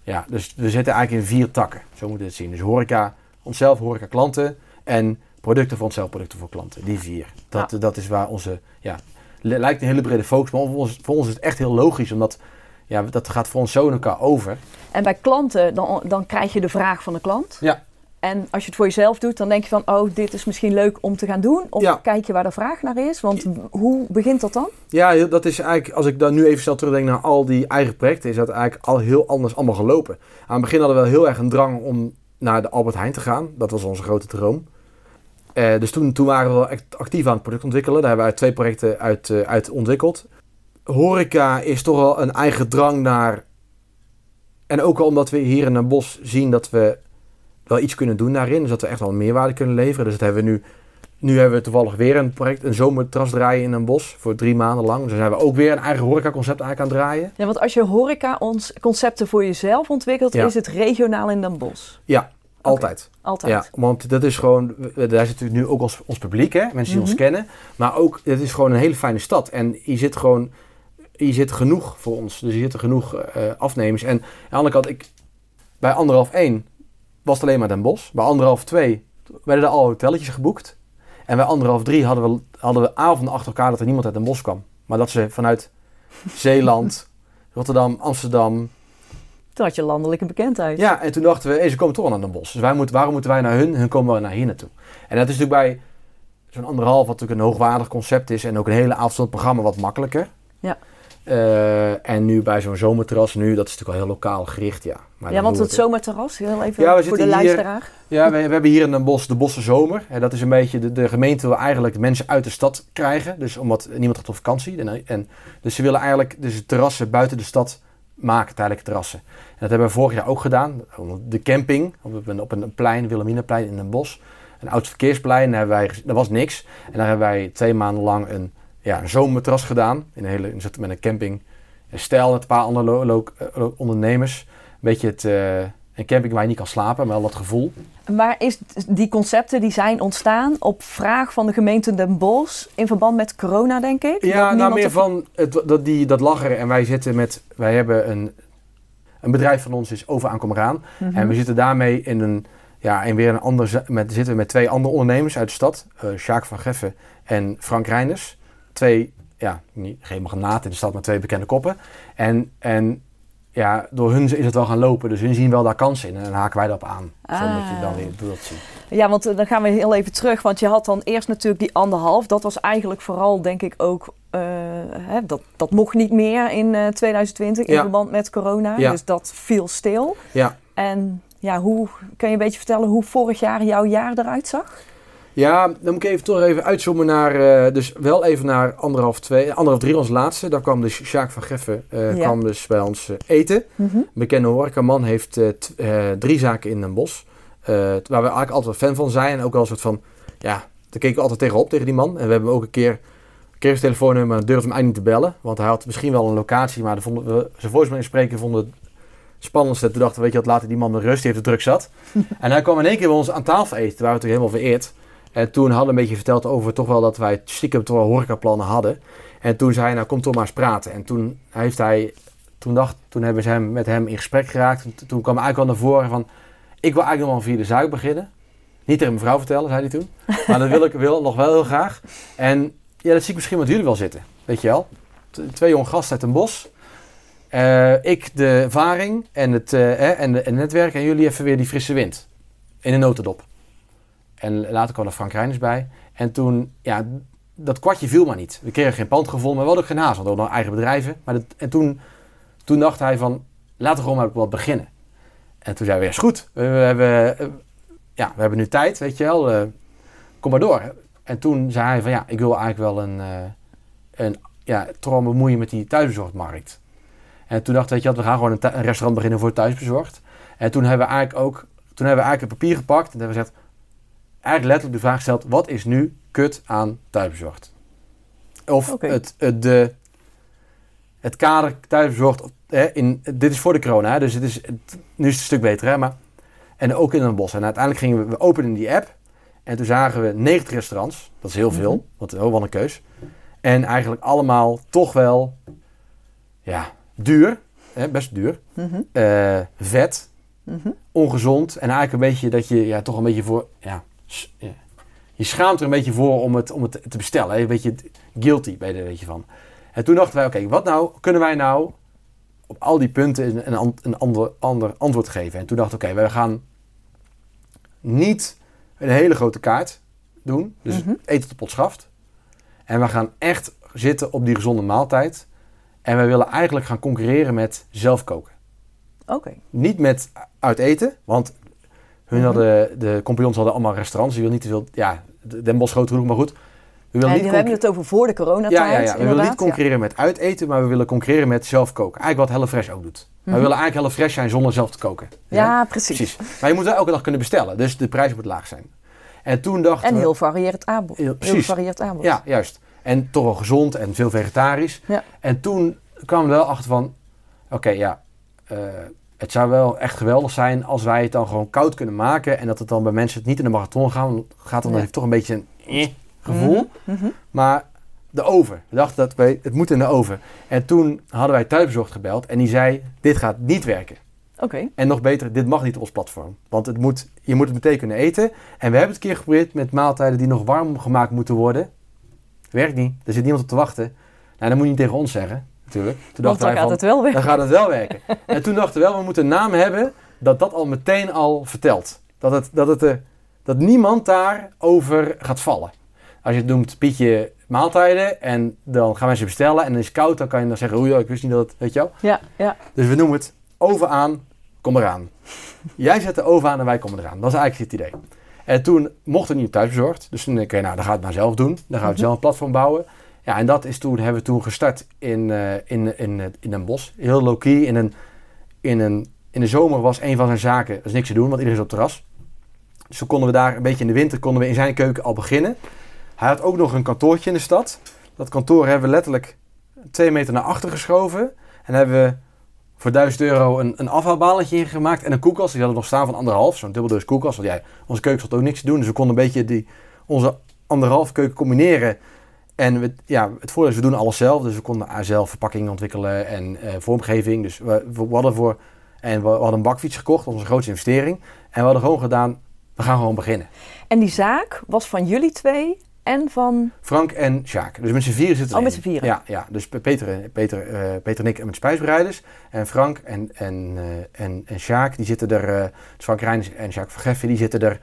Speaker 1: ja, dus we zitten eigenlijk in vier takken. Zo moet je het zien. Dus horeca, onszelf, horeca klanten. En producten voor onszelf, producten voor klanten. Die vier. Dat, dat is waar onze, ja, li- lijkt een hele brede focus. Maar voor ons, voor ons is het echt heel logisch. Omdat, ja, dat gaat voor ons zo in elkaar over.
Speaker 2: En bij klanten, dan, dan krijg je de vraag van de klant.
Speaker 1: Ja.
Speaker 2: En als je het voor jezelf doet, dan denk je van, oh, dit is misschien leuk om te gaan doen. Of
Speaker 1: Ja.
Speaker 2: kijk je waar de vraag naar is. Want hoe begint dat dan?
Speaker 1: Ja, dat is eigenlijk, als ik dan nu even snel terugdenk naar al die eigen projecten, is dat eigenlijk al heel anders allemaal gelopen. Aan het begin hadden we wel heel erg een drang om naar de Albert Heijn te gaan. Dat was onze grote droom. Eh, dus toen, toen waren we wel echt actief aan het product ontwikkelen. Daar hebben we twee projecten uit, eh, uit ontwikkeld. Horeca is toch wel een eigen drang naar... En ook wel omdat we hier in Den Bosch zien dat we wel iets kunnen doen daarin. Dus dat we echt wel meerwaarde kunnen leveren. Dus dat hebben we nu nu hebben we toevallig weer een project, een zomertras draaien in een bos voor drie maanden lang. Dus zijn we ook weer een eigen horecaconcept aan het draaien.
Speaker 2: Ja, want als je horeca ons concepten voor jezelf ontwikkelt,
Speaker 1: Ja.
Speaker 2: is het regionaal in Den Bosch.
Speaker 1: Altijd.
Speaker 2: Altijd.
Speaker 1: Ja, want dat is gewoon, daar zit natuurlijk nu ook ons, ons publiek, hè? mensen die ons
Speaker 2: Mhm.
Speaker 1: kennen. Maar ook, het is gewoon een hele fijne stad. En hier zit gewoon, hier zit genoeg voor ons. Dus hier zitten genoeg eh, afnemers. En aan de andere kant, ik, bij anderhalf één was het alleen maar Den Bosch. Bij anderhalf twee werden er al hotelletjes geboekt. En bij anderhalf drie hadden we, hadden we avonden achter elkaar dat er niemand uit Den Bosch kwam. Maar dat ze vanuit Zeeland, Rotterdam, Amsterdam,
Speaker 2: Toen had je landelijke bekendheid.
Speaker 1: Ja, en toen dachten we, hey, ze komen toch wel naar Den Bosch. Dus wij moeten, waarom moeten wij naar hun? Hun komen wel naar hier naartoe. En dat is natuurlijk bij zo'n anderhalf, wat natuurlijk een hoogwaardig concept is. En ook een hele avond programma wat makkelijker.
Speaker 2: Ja.
Speaker 1: Eh, en nu bij zo'n zomerterras, nu, dat is natuurlijk wel heel lokaal gericht, ja. Maar
Speaker 2: ja, want het zomerterras, heel even
Speaker 1: Ja,
Speaker 2: voor de
Speaker 1: hier-
Speaker 2: luisteraar.
Speaker 1: Ja, we, we hebben hier in Den Bosch de Bosse Zomer. En dat is een beetje, de, de gemeente wil eigenlijk de mensen uit de stad krijgen. Dus omdat niemand gaat op vakantie. En, en, dus ze willen eigenlijk dus terrassen buiten de stad maken, tijdelijke terrassen. En dat hebben we vorig jaar ook gedaan. De camping, op een, op een plein, Wilhelminaplein in Den Bosch. Een oud verkeersplein, daar, wij, daar was niks. En daar hebben wij twee maanden lang een, ja, een zomerterras gedaan. In een hele, met een camping. Een stijl met een paar andere eh, ondernemers. Een beetje het, eh, een camping waar je niet kan slapen, maar wel dat gevoel.
Speaker 2: Maar is die concepten die zijn ontstaan op vraag van de gemeente Den Bosch in verband met corona, denk ik?
Speaker 1: Ja, nou meer van het, dat, die, dat lachen. En wij zitten met, wij hebben een, een bedrijf van ons is over aan.
Speaker 2: Mhm.
Speaker 1: En we zitten daarmee in een, ja, in weer een ander, met, zitten we met twee andere ondernemers uit de stad. eh Sjaak van Geffen en Frank Reiners. Twee, ja, niet, geen magnaten in de stad, maar twee bekende koppen. En, en ja, door hun is het wel gaan lopen. Dus hun zien wel daar kansen in. En dan haken wij daarop aan. Zo moet je
Speaker 2: Ah.
Speaker 1: dan weer dat zien.
Speaker 2: Ja, want eh, dan gaan we heel even terug. Want je had dan eerst natuurlijk die anderhalf. Dat was eigenlijk vooral, denk ik, ook... eh, hè, dat, dat mocht niet meer in eh, 2020 in
Speaker 1: Ja.
Speaker 2: verband met corona.
Speaker 1: Ja.
Speaker 2: Dus dat viel stil.
Speaker 1: Ja.
Speaker 2: En ja, hoe kan je een beetje vertellen hoe vorig jaar jouw jaar eruit zag?
Speaker 1: Ja, dan moet ik even toch even uitzoomen naar, eh, dus wel even naar anderhalf, twee, anderhalf, drie, ons laatste. Daar kwam dus Sjaak van Geffen, eh,
Speaker 2: Ja.
Speaker 1: kwam dus bij ons eh, eten.
Speaker 2: Mhm.
Speaker 1: Een bekende horecaman heeft t- drie zaken in Den Bosch. eh, waar we eigenlijk altijd fan van zijn. En ook wel een soort van, ja, daar keken we altijd tegenop tegen die man. En we hebben ook een keer, een keer zijn telefoonnummer, durfde hem eigenlijk niet te bellen. Want hij had misschien wel een locatie, maar vonden we, zijn voicemail inspreken vonden het spannendste. Toen dachten we, weet je wat, laten die man met rust, die heeft het druk zat. en hij kwam in één keer bij ons aan tafel eten, waar we natuurlijk helemaal vereerd. En toen hadden we een beetje verteld over toch wel dat wij stiekem toch wel horecaplannen hadden. En toen zei hij, nou kom toch maar eens praten. En toen heeft hij, toen, dacht, toen hebben ze hem, met hem in gesprek geraakt. En toen kwam eigenlijk al naar voren van, ik wil eigenlijk nog wel een vierde zaak beginnen. Niet tegen mijn vrouw vertellen, zei hij toen. Maar dat wil ik wel, nog wel heel graag. En ja, dat zie ik misschien met jullie wel zitten. Weet je wel? Twee jonge gasten uit een bos. Eh, ik de ervaring en het, eh, eh, en, de, en het netwerk. En jullie even weer die frisse wind. In een notendop. En later kwam er Frank Reiners bij. En toen, ja, dat kwartje viel maar niet. We kregen geen pand gevonden, maar we hadden ook geen haast. We hadden eigen bedrijven. Maar dat, en toen, toen dacht hij van, laten we gewoon maar wat beginnen. En toen zei ja, is goed. We, hebben, eh, ja, we hebben nu tijd, weet je wel. eh, kom maar door. En toen zei hij van, ja, ik wil eigenlijk wel een, eh, een ja, wel bemoeien met die thuisbezorgdmarkt. En toen dacht ik, je wat, we gaan gewoon een, een restaurant beginnen voor thuisbezorgd. En toen hebben we eigenlijk ook, toen hebben we eigenlijk een papier gepakt en hebben we gezegd, eigenlijk letterlijk de vraag gesteld, wat is nu kut aan thuisbezorgd? Of het, het, de, het kader thuisbezorgd, hè, in, dit is voor de corona, hè, dus het is, het- nu is het een stuk beter, hè, maar, en ook in een bos. En uiteindelijk gingen we, we openen die app en toen zagen we 90 restaurants, dat is heel veel,
Speaker 2: Mhm.
Speaker 1: wat oh, wat een keus. En eigenlijk allemaal toch wel, ja, duur, hè, best duur,
Speaker 2: Mhm.
Speaker 1: eh, vet,
Speaker 2: Mhm.
Speaker 1: ongezond en eigenlijk een beetje dat je ja, toch een beetje voor, ja, je schaamt er een beetje voor om het, om het te bestellen. Een beetje guilty ben je er een beetje van. En toen dachten wij, oké, wat nou, kunnen wij nou op al die punten een, een, an- een ander, ander antwoord geven? En toen dachten we, oké, wij gaan niet een hele grote kaart doen, dus
Speaker 2: Mhm.
Speaker 1: eten tot pot schaft. En we gaan echt zitten op die gezonde maaltijd. En wij willen eigenlijk gaan concurreren met zelf koken
Speaker 2: Oké.
Speaker 1: niet met uit eten, want hun
Speaker 2: Mhm.
Speaker 1: hadden, de compagnons hadden allemaal restaurants. Die willen niet te veel, ja, Den Bosch groot genoeg, maar goed. We willen
Speaker 2: En
Speaker 1: niet
Speaker 2: we hebben het over voor de coronatijd.
Speaker 1: ja, ja, ja. We willen niet concurreren met uit eten, maar we willen concurreren met zelf koken. Eigenlijk wat HelloFresh ook doet.
Speaker 2: Mhm.
Speaker 1: we willen eigenlijk HelloFresh zijn zonder zelf te koken.
Speaker 2: Ja, precies.
Speaker 1: precies. Maar je moet wel elke dag kunnen bestellen, dus de prijs moet laag zijn. En toen dachten
Speaker 2: En
Speaker 1: we...
Speaker 2: heel varieerd aanbod.
Speaker 1: Heel-
Speaker 2: Heel
Speaker 1: precies.
Speaker 2: varieerd aanbod.
Speaker 1: Ja, juist. En toch wel gezond en veel vegetarisch.
Speaker 2: Ja.
Speaker 1: En toen kwamen we wel achter van, oké, ja, eh, het zou wel echt geweldig zijn als wij het dan gewoon koud kunnen maken en dat het dan bij mensen het niet in de marathon gaan, gaat dan
Speaker 2: Ja.
Speaker 1: heeft toch een beetje een eh, gevoel.
Speaker 2: Mhm, mhm.
Speaker 1: Maar de oven, we dachten dat wij, het moet in de oven. En toen hadden wij thuisbezorgd gebeld en die zei, dit gaat niet werken.
Speaker 2: Oké.
Speaker 1: En nog beter, dit mag niet op ons platform. Want het moet, je moet het meteen kunnen eten. En we hebben het een keer geprobeerd met maaltijden die nog warm gemaakt moeten worden. Werkt niet. Er zit niemand op te wachten. Nou, dat moet je niet tegen ons zeggen. Natuurlijk. Toen
Speaker 2: dan
Speaker 1: wij
Speaker 2: gaat
Speaker 1: van,
Speaker 2: het wel weer.
Speaker 1: dan gaat het wel werken. en toen dachten we wel, we moeten een naam hebben dat dat al meteen al vertelt. Dat, het, dat, het, eh, dat niemand daarover gaat vallen. Als je het noemt Pietje maaltijden en dan gaan mensen bestellen en dan is het koud, dan kan je dan zeggen, oei, ik wist niet dat het, weet je wel.
Speaker 2: Ja, ja.
Speaker 1: Dus we noemen het oven aan, kom eraan. Jij zet de oven aan en wij komen eraan. Dat is eigenlijk het idee. En toen mocht het niet thuisbezorgd. Dus toen denk ik, nou, dan ga ik het maar zelf doen. Dan gaan we
Speaker 2: Mhm.
Speaker 1: zelf een platform bouwen. Ja, en dat is toen, hebben we toen gestart in, eh in, in, eh, in een bos. Heel low-key. In, een, in, een, in de zomer was een van zijn zaken, er niks te doen, want iedereen is op terras. Dus toen konden we daar, een beetje in de winter, konden we in zijn keuken al beginnen. Hij had ook nog een kantoortje in de stad. Dat kantoor hebben we letterlijk twee meter naar achter geschoven. En hebben we voor 1000 euro een, een ingemaakt en een koelkast. Die hadden we nog staan van anderhalf, zo'n dubbeldeurs koelkast. Want jij, onze keuken had ook niks te doen, dus we konden een beetje die, onze anderhalf keuken combineren. En we, ja, het voordeel is, we doen alles zelf. Dus we konden zelf verpakkingen ontwikkelen en eh, vormgeving. Dus we, we hadden voor, en we, we hadden een bakfiets gekocht, dat was onze grootste investering. En we hadden gewoon gedaan, we gaan gewoon beginnen.
Speaker 2: En die zaak was van jullie twee en van...
Speaker 1: Frank en Sjaak. Dus met z'n vieren zitten
Speaker 2: Oh,
Speaker 1: erin.
Speaker 2: met z'n vieren.
Speaker 1: Ja, ja. dus Peter, Peter, eh, Peter en ik met spijsbereiders. En Frank en, en, eh, en, en Sjaak, die zitten er... eh, dus Frank en Sjaak Vergeffen, die zitten er...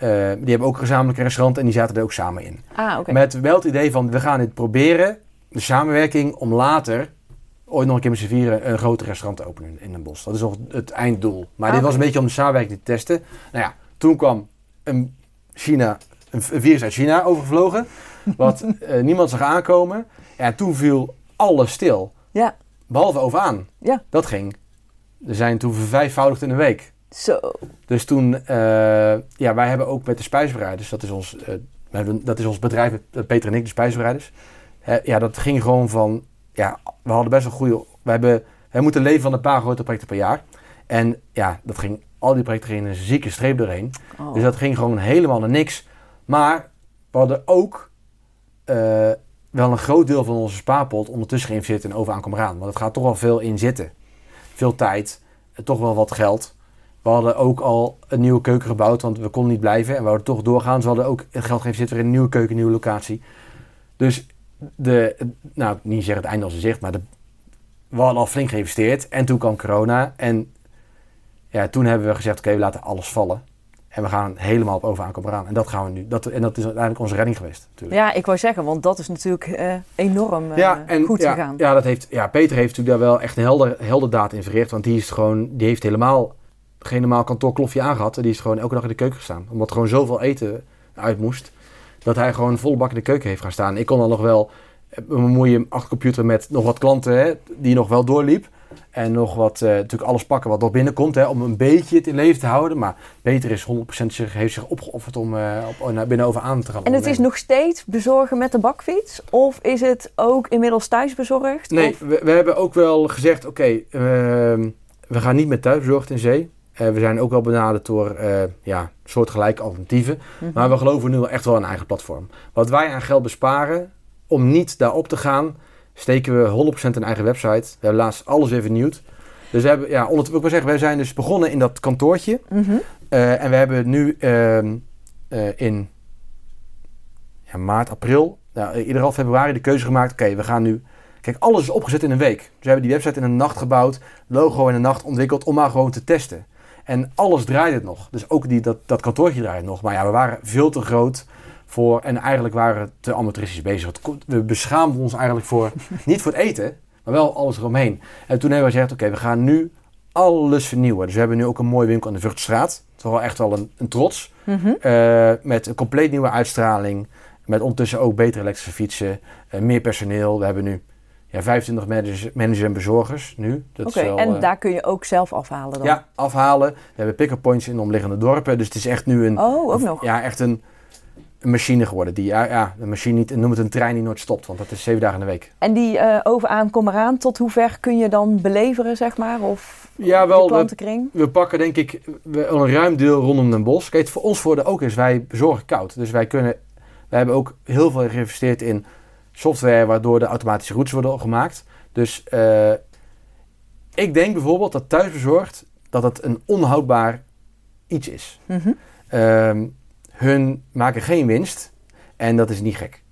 Speaker 1: eh, die hebben ook een gezamenlijk restaurant en die zaten er ook samen in.
Speaker 2: Ah.
Speaker 1: Met wel het idee van, we gaan dit proberen, de samenwerking, om later ooit nog een keer met z'n vieren een groot restaurant te openen in, een bos. Dat is nog het einddoel. Maar
Speaker 2: Ah,
Speaker 1: dit was een beetje om de samenwerking te testen. Nou ja, toen kwam een, China, een, virus uit China overgevlogen, wat eh, niemand zag aankomen. En toen viel alles stil.
Speaker 2: Ja.
Speaker 1: Behalve overaan.
Speaker 2: Ja.
Speaker 1: Dat ging. Er zijn toen vervijfvoudigd in een week.
Speaker 2: Zo.
Speaker 1: Dus toen, eh, ja, wij hebben ook met de spijsbereiders, dat is ons, we hebben- dat is ons bedrijf, eh, Peter en ik, de spijsbereiders. Ja, dat ging gewoon van, ja, we hadden best wel goede, we hebben, wij moeten leven van een paar grote projecten per jaar. En ja, dat ging, al die projecten gingen een zieke streep doorheen.
Speaker 2: Oh.
Speaker 1: Dus dat ging gewoon helemaal naar niks. Maar we hadden ook wel een groot deel van onze spaarpot ondertussen geïnvesteerd in over aan Want het gaat toch wel veel in zitten. Veel tijd, toch wel wat geld. We hadden ook al een nieuwe keuken gebouwd, want we konden niet blijven. En we hadden toch doorgaan. We hadden ook het geld geïnvesteerd weer in een nieuwe keuken, een nieuwe locatie. Dus de, nou, niet zeggen het einde als een zicht, maar de, we hadden al flink geïnvesteerd. En toen kwam corona. En ja, toen hebben we gezegd, oké, we laten alles vallen. En we gaan helemaal op over aankomen aan. En dat gaan we nu. Dat, en dat is uiteindelijk onze redding geweest. Natuurlijk.
Speaker 2: Ja, ik wou zeggen, want dat is natuurlijk eh, enorm eh, goed
Speaker 1: ja,
Speaker 2: gegaan.
Speaker 1: Ja, dat heeft, ja, Peter heeft natuurlijk daar wel echt een helder, helder daad in verricht. Want die, is gewoon, die heeft helemaal geen normaal kantoorklofje aangehad. En die is gewoon elke dag in de keuken gestaan. Omdat er gewoon zoveel eten uit moest. Dat hij gewoon volle bak in de keuken heeft gaan staan. Ik kon dan nog wel eh, me bemoeien achter computer met nog wat klanten hè, die nog wel doorliep. En nog wat, eh, natuurlijk alles pakken wat nog binnenkomt. Hè, om een beetje het in leven te houden. Maar Peter is 100% zich, heeft zich opgeofferd om eh, op, naar binnen over aan te gaan.
Speaker 2: En het is nog steeds bezorgen met de bakfiets? Of is het ook inmiddels thuis bezorgd?
Speaker 1: Nee,
Speaker 2: Of-
Speaker 1: we, we hebben ook wel gezegd, oké, ehm, we gaan niet met thuisbezorgd in zee. Eh, we zijn ook wel benaderd door eh, ja, soortgelijke alternatieven.
Speaker 2: Mhm.
Speaker 1: Maar we geloven nu wel echt wel in een eigen platform. Wat wij aan geld besparen om niet daarop te gaan, steken we 100% in eigen website. We hebben laatst alles weer vernieuwd. Dus we hebben, ja, ondertussen, ik wil zeggen, wij zijn dus begonnen in dat kantoortje.
Speaker 2: Mhm.
Speaker 1: Eh, en we hebben nu ehm, eh, in ja, maart, april, nou, ieder geval februari de keuze gemaakt. Oké, we gaan nu. Kijk, alles is opgezet in een week. Dus we hebben die website in een nacht gebouwd, logo in een nacht ontwikkeld om maar gewoon te testen. En alles draait het nog. Dus ook die, dat, dat kantoortje draait nog. Maar ja, we waren veel te groot voor. En eigenlijk waren we te amateuristisch bezig. Het We beschaamden ons eigenlijk voor. niet voor het eten, maar wel alles eromheen. En toen hebben we gezegd: oké, we gaan nu alles vernieuwen. Dus we hebben nu ook een mooie winkel aan de Vruchtstraat. Dat is wel echt wel een, een trots.
Speaker 2: Mhm.
Speaker 1: Eh, met een compleet nieuwe uitstraling. Met ondertussen ook betere elektrische fietsen. eh, meer personeel. We hebben nu ja, 25 managers, managers en bezorgers nu. Dat
Speaker 2: Oké, en
Speaker 1: eh,
Speaker 2: daar kun je ook zelf afhalen dan?
Speaker 1: ja, afhalen. We hebben pick-up points in de omliggende dorpen. Dus het is echt nu een,
Speaker 2: Oh, ook nog?
Speaker 1: ja, echt een, een machine geworden. Die, ja, ja, een machine niet, noem het een trein die nooit stopt. Want dat is zeven dagen in de week.
Speaker 2: En die eh over aan, kom eraan, tot hoe ver kun je dan beleveren, zeg maar? Of
Speaker 1: Ja, wel. We,
Speaker 2: klantenkring?
Speaker 1: we pakken denk ik we- een ruim deel rondom Den Bosch. Kijk, het voor ons voordeel ook is, wij bezorgen koud. Dus wij kunnen, wij hebben ook heel veel geïnvesteerd in software waardoor de automatische routes worden gemaakt. Dus eh, ik denk bijvoorbeeld dat thuisbezorgd, dat het een onhoudbaar iets is.
Speaker 2: Mhm.
Speaker 1: Ehm, hun maken geen winst en dat is niet gek.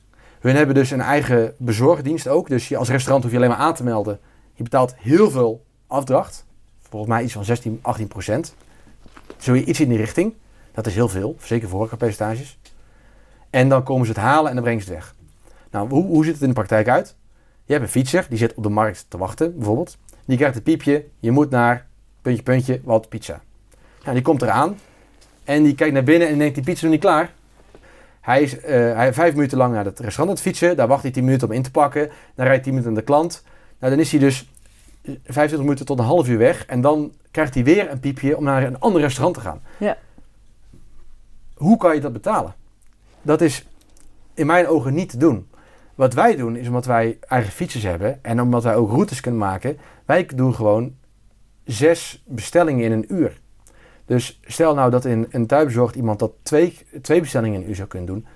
Speaker 1: Hun hebben dus een eigen bezorgdienst ook. Dus je, als restaurant hoef je alleen maar aan te melden. Je betaalt heel veel afdracht. Volgens mij iets van 16, 18 procent. Zul je iets in die richting. Dat is heel veel, zeker voor horecapercentages. En dan komen ze het halen en dan brengen ze het weg. Nou, hoe, hoe ziet het in de praktijk uit? Je hebt een fietser, die zit op de markt te wachten, bijvoorbeeld. Die krijgt een piepje, je moet naar puntje, puntje, wat pizza. Nou, die komt eraan en die kijkt naar binnen en denkt, die pizza is nog niet klaar. Hij is eh, hij vijf minuten lang naar het restaurant aan het fietsen. Daar wacht hij 10 minuten om in te pakken. Dan rijdt 10 minuten naar de klant. Nou, dan is hij dus 25 minuten tot een half uur weg. En dan krijgt hij weer een piepje om naar een ander restaurant te gaan.
Speaker 2: Ja.
Speaker 1: Hoe kan je dat betalen? Dat is in mijn ogen niet te doen. Wat wij doen is omdat wij eigen fietsers hebben en omdat wij ook routes kunnen maken. Wij doen gewoon zes bestellingen in een uur. Dus stel nou dat in een thuisbezorgd iemand dat twee, twee bestellingen in een uur zou kunnen doen.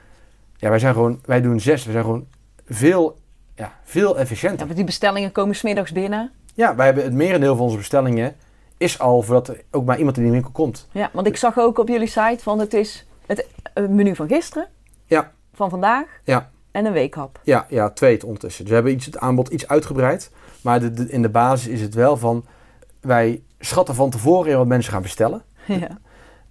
Speaker 1: Ja, wij zijn gewoon, wij doen zes. We zijn gewoon veel, ja, veel
Speaker 2: Ja,
Speaker 1: efficiënter.
Speaker 2: want die bestellingen komen smiddags binnen.
Speaker 1: Ja, wij hebben het merendeel van onze bestellingen is al voordat er ook maar iemand in die winkel komt.
Speaker 2: Ja, want ik zag ook op jullie site van het is het eh, menu van gisteren.
Speaker 1: Ja.
Speaker 2: Van vandaag.
Speaker 1: Ja.
Speaker 2: En een weekhap.
Speaker 1: Ja, ja, twee het ondertussen. Dus we hebben iets, het aanbod iets uitgebreid. Maar de, de- in de basis is het wel van... Wij schatten van tevoren in wat mensen gaan bestellen.
Speaker 2: ja.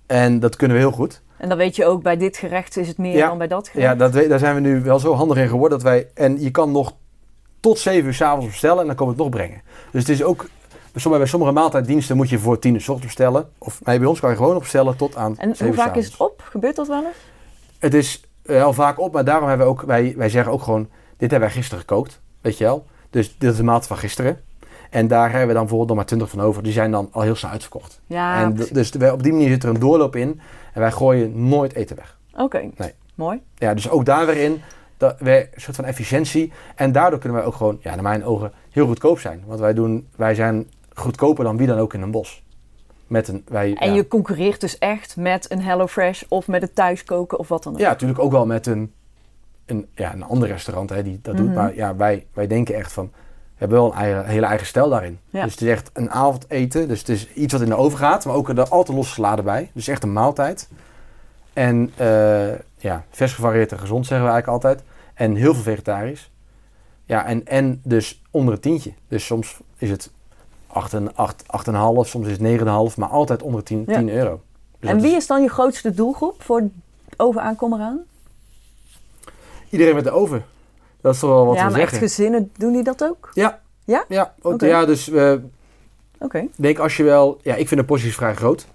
Speaker 1: En dat kunnen we heel goed.
Speaker 2: En dan weet je ook, bij dit gerecht is het meer
Speaker 1: Ja.
Speaker 2: dan bij dat gerecht.
Speaker 1: Ja, dat, daar zijn we nu wel zo handig in geworden dat wij... En je kan nog tot 7 uur s'avonds bestellen en dan komen we het nog brengen. Dus het is ook... Bij sommige, maaltijddiensten moet je voor 10 uur 's ochtends bestellen. Of bij ons kan je gewoon opstellen tot aan
Speaker 2: En
Speaker 1: 7
Speaker 2: hoe vaak is het op? Gebeurt dat wel eens?
Speaker 1: Het is wel vaak op, maar daarom hebben we ook, wij, wij zeggen ook gewoon, dit hebben wij gisteren gekookt, weet je wel. Dus dit is de maat van gisteren. En daar hebben we dan bijvoorbeeld nog maar 20 van over. Die zijn dan al heel snel uitverkocht.
Speaker 2: Ja,
Speaker 1: en
Speaker 2: precies.
Speaker 1: dus wij- op die manier zit er een doorloop in. En wij gooien nooit eten weg.
Speaker 2: Oké,
Speaker 1: Nee.
Speaker 2: mooi.
Speaker 1: Ja, dus ook daar weer in, dat wij, een soort van efficiëntie. En daardoor kunnen wij ook gewoon, ja, naar mijn ogen, heel goedkoop zijn. Want wij, doen, wij zijn goedkoper dan wie dan ook in een bos. Met een, wij,
Speaker 2: En
Speaker 1: ja.
Speaker 2: je concurreert dus echt met een HelloFresh of met het thuiskoken of wat dan ook.
Speaker 1: Ja, natuurlijk ook wel met een, een, ja, een ander restaurant hè, die dat
Speaker 2: Mhm.
Speaker 1: doet. Maar ja, wij, wij denken echt van, we hebben wel een eigen, hele eigen stijl daarin.
Speaker 2: Ja.
Speaker 1: Dus het is echt een avondeten. Dus het is iets wat in de oven gaat, maar ook er altijd losse salade bij. Dus echt een maaltijd. En eh, ja, vers gevarieerd en gezond zeggen we eigenlijk altijd. En heel veel vegetarisch. Ja, en, en dus onder het tientje. Dus soms is het 8, en 8, 8,5, soms is het 9,5, maar altijd onder 10,
Speaker 2: Ja.
Speaker 1: 10 euro. Dus
Speaker 2: en wie
Speaker 1: is
Speaker 2: dan je grootste doelgroep voor overaankom eraan?
Speaker 1: iedereen met de oven. Dat is wel wat
Speaker 2: ja,
Speaker 1: we
Speaker 2: maar echt
Speaker 1: zeggen.
Speaker 2: gezinnen doen die dat ook?
Speaker 1: Ja.
Speaker 2: Ja?
Speaker 1: Ja, ook, ja dus
Speaker 2: Oké.
Speaker 1: ik denk als je wel... Ja, ik vind de porties vrij groot.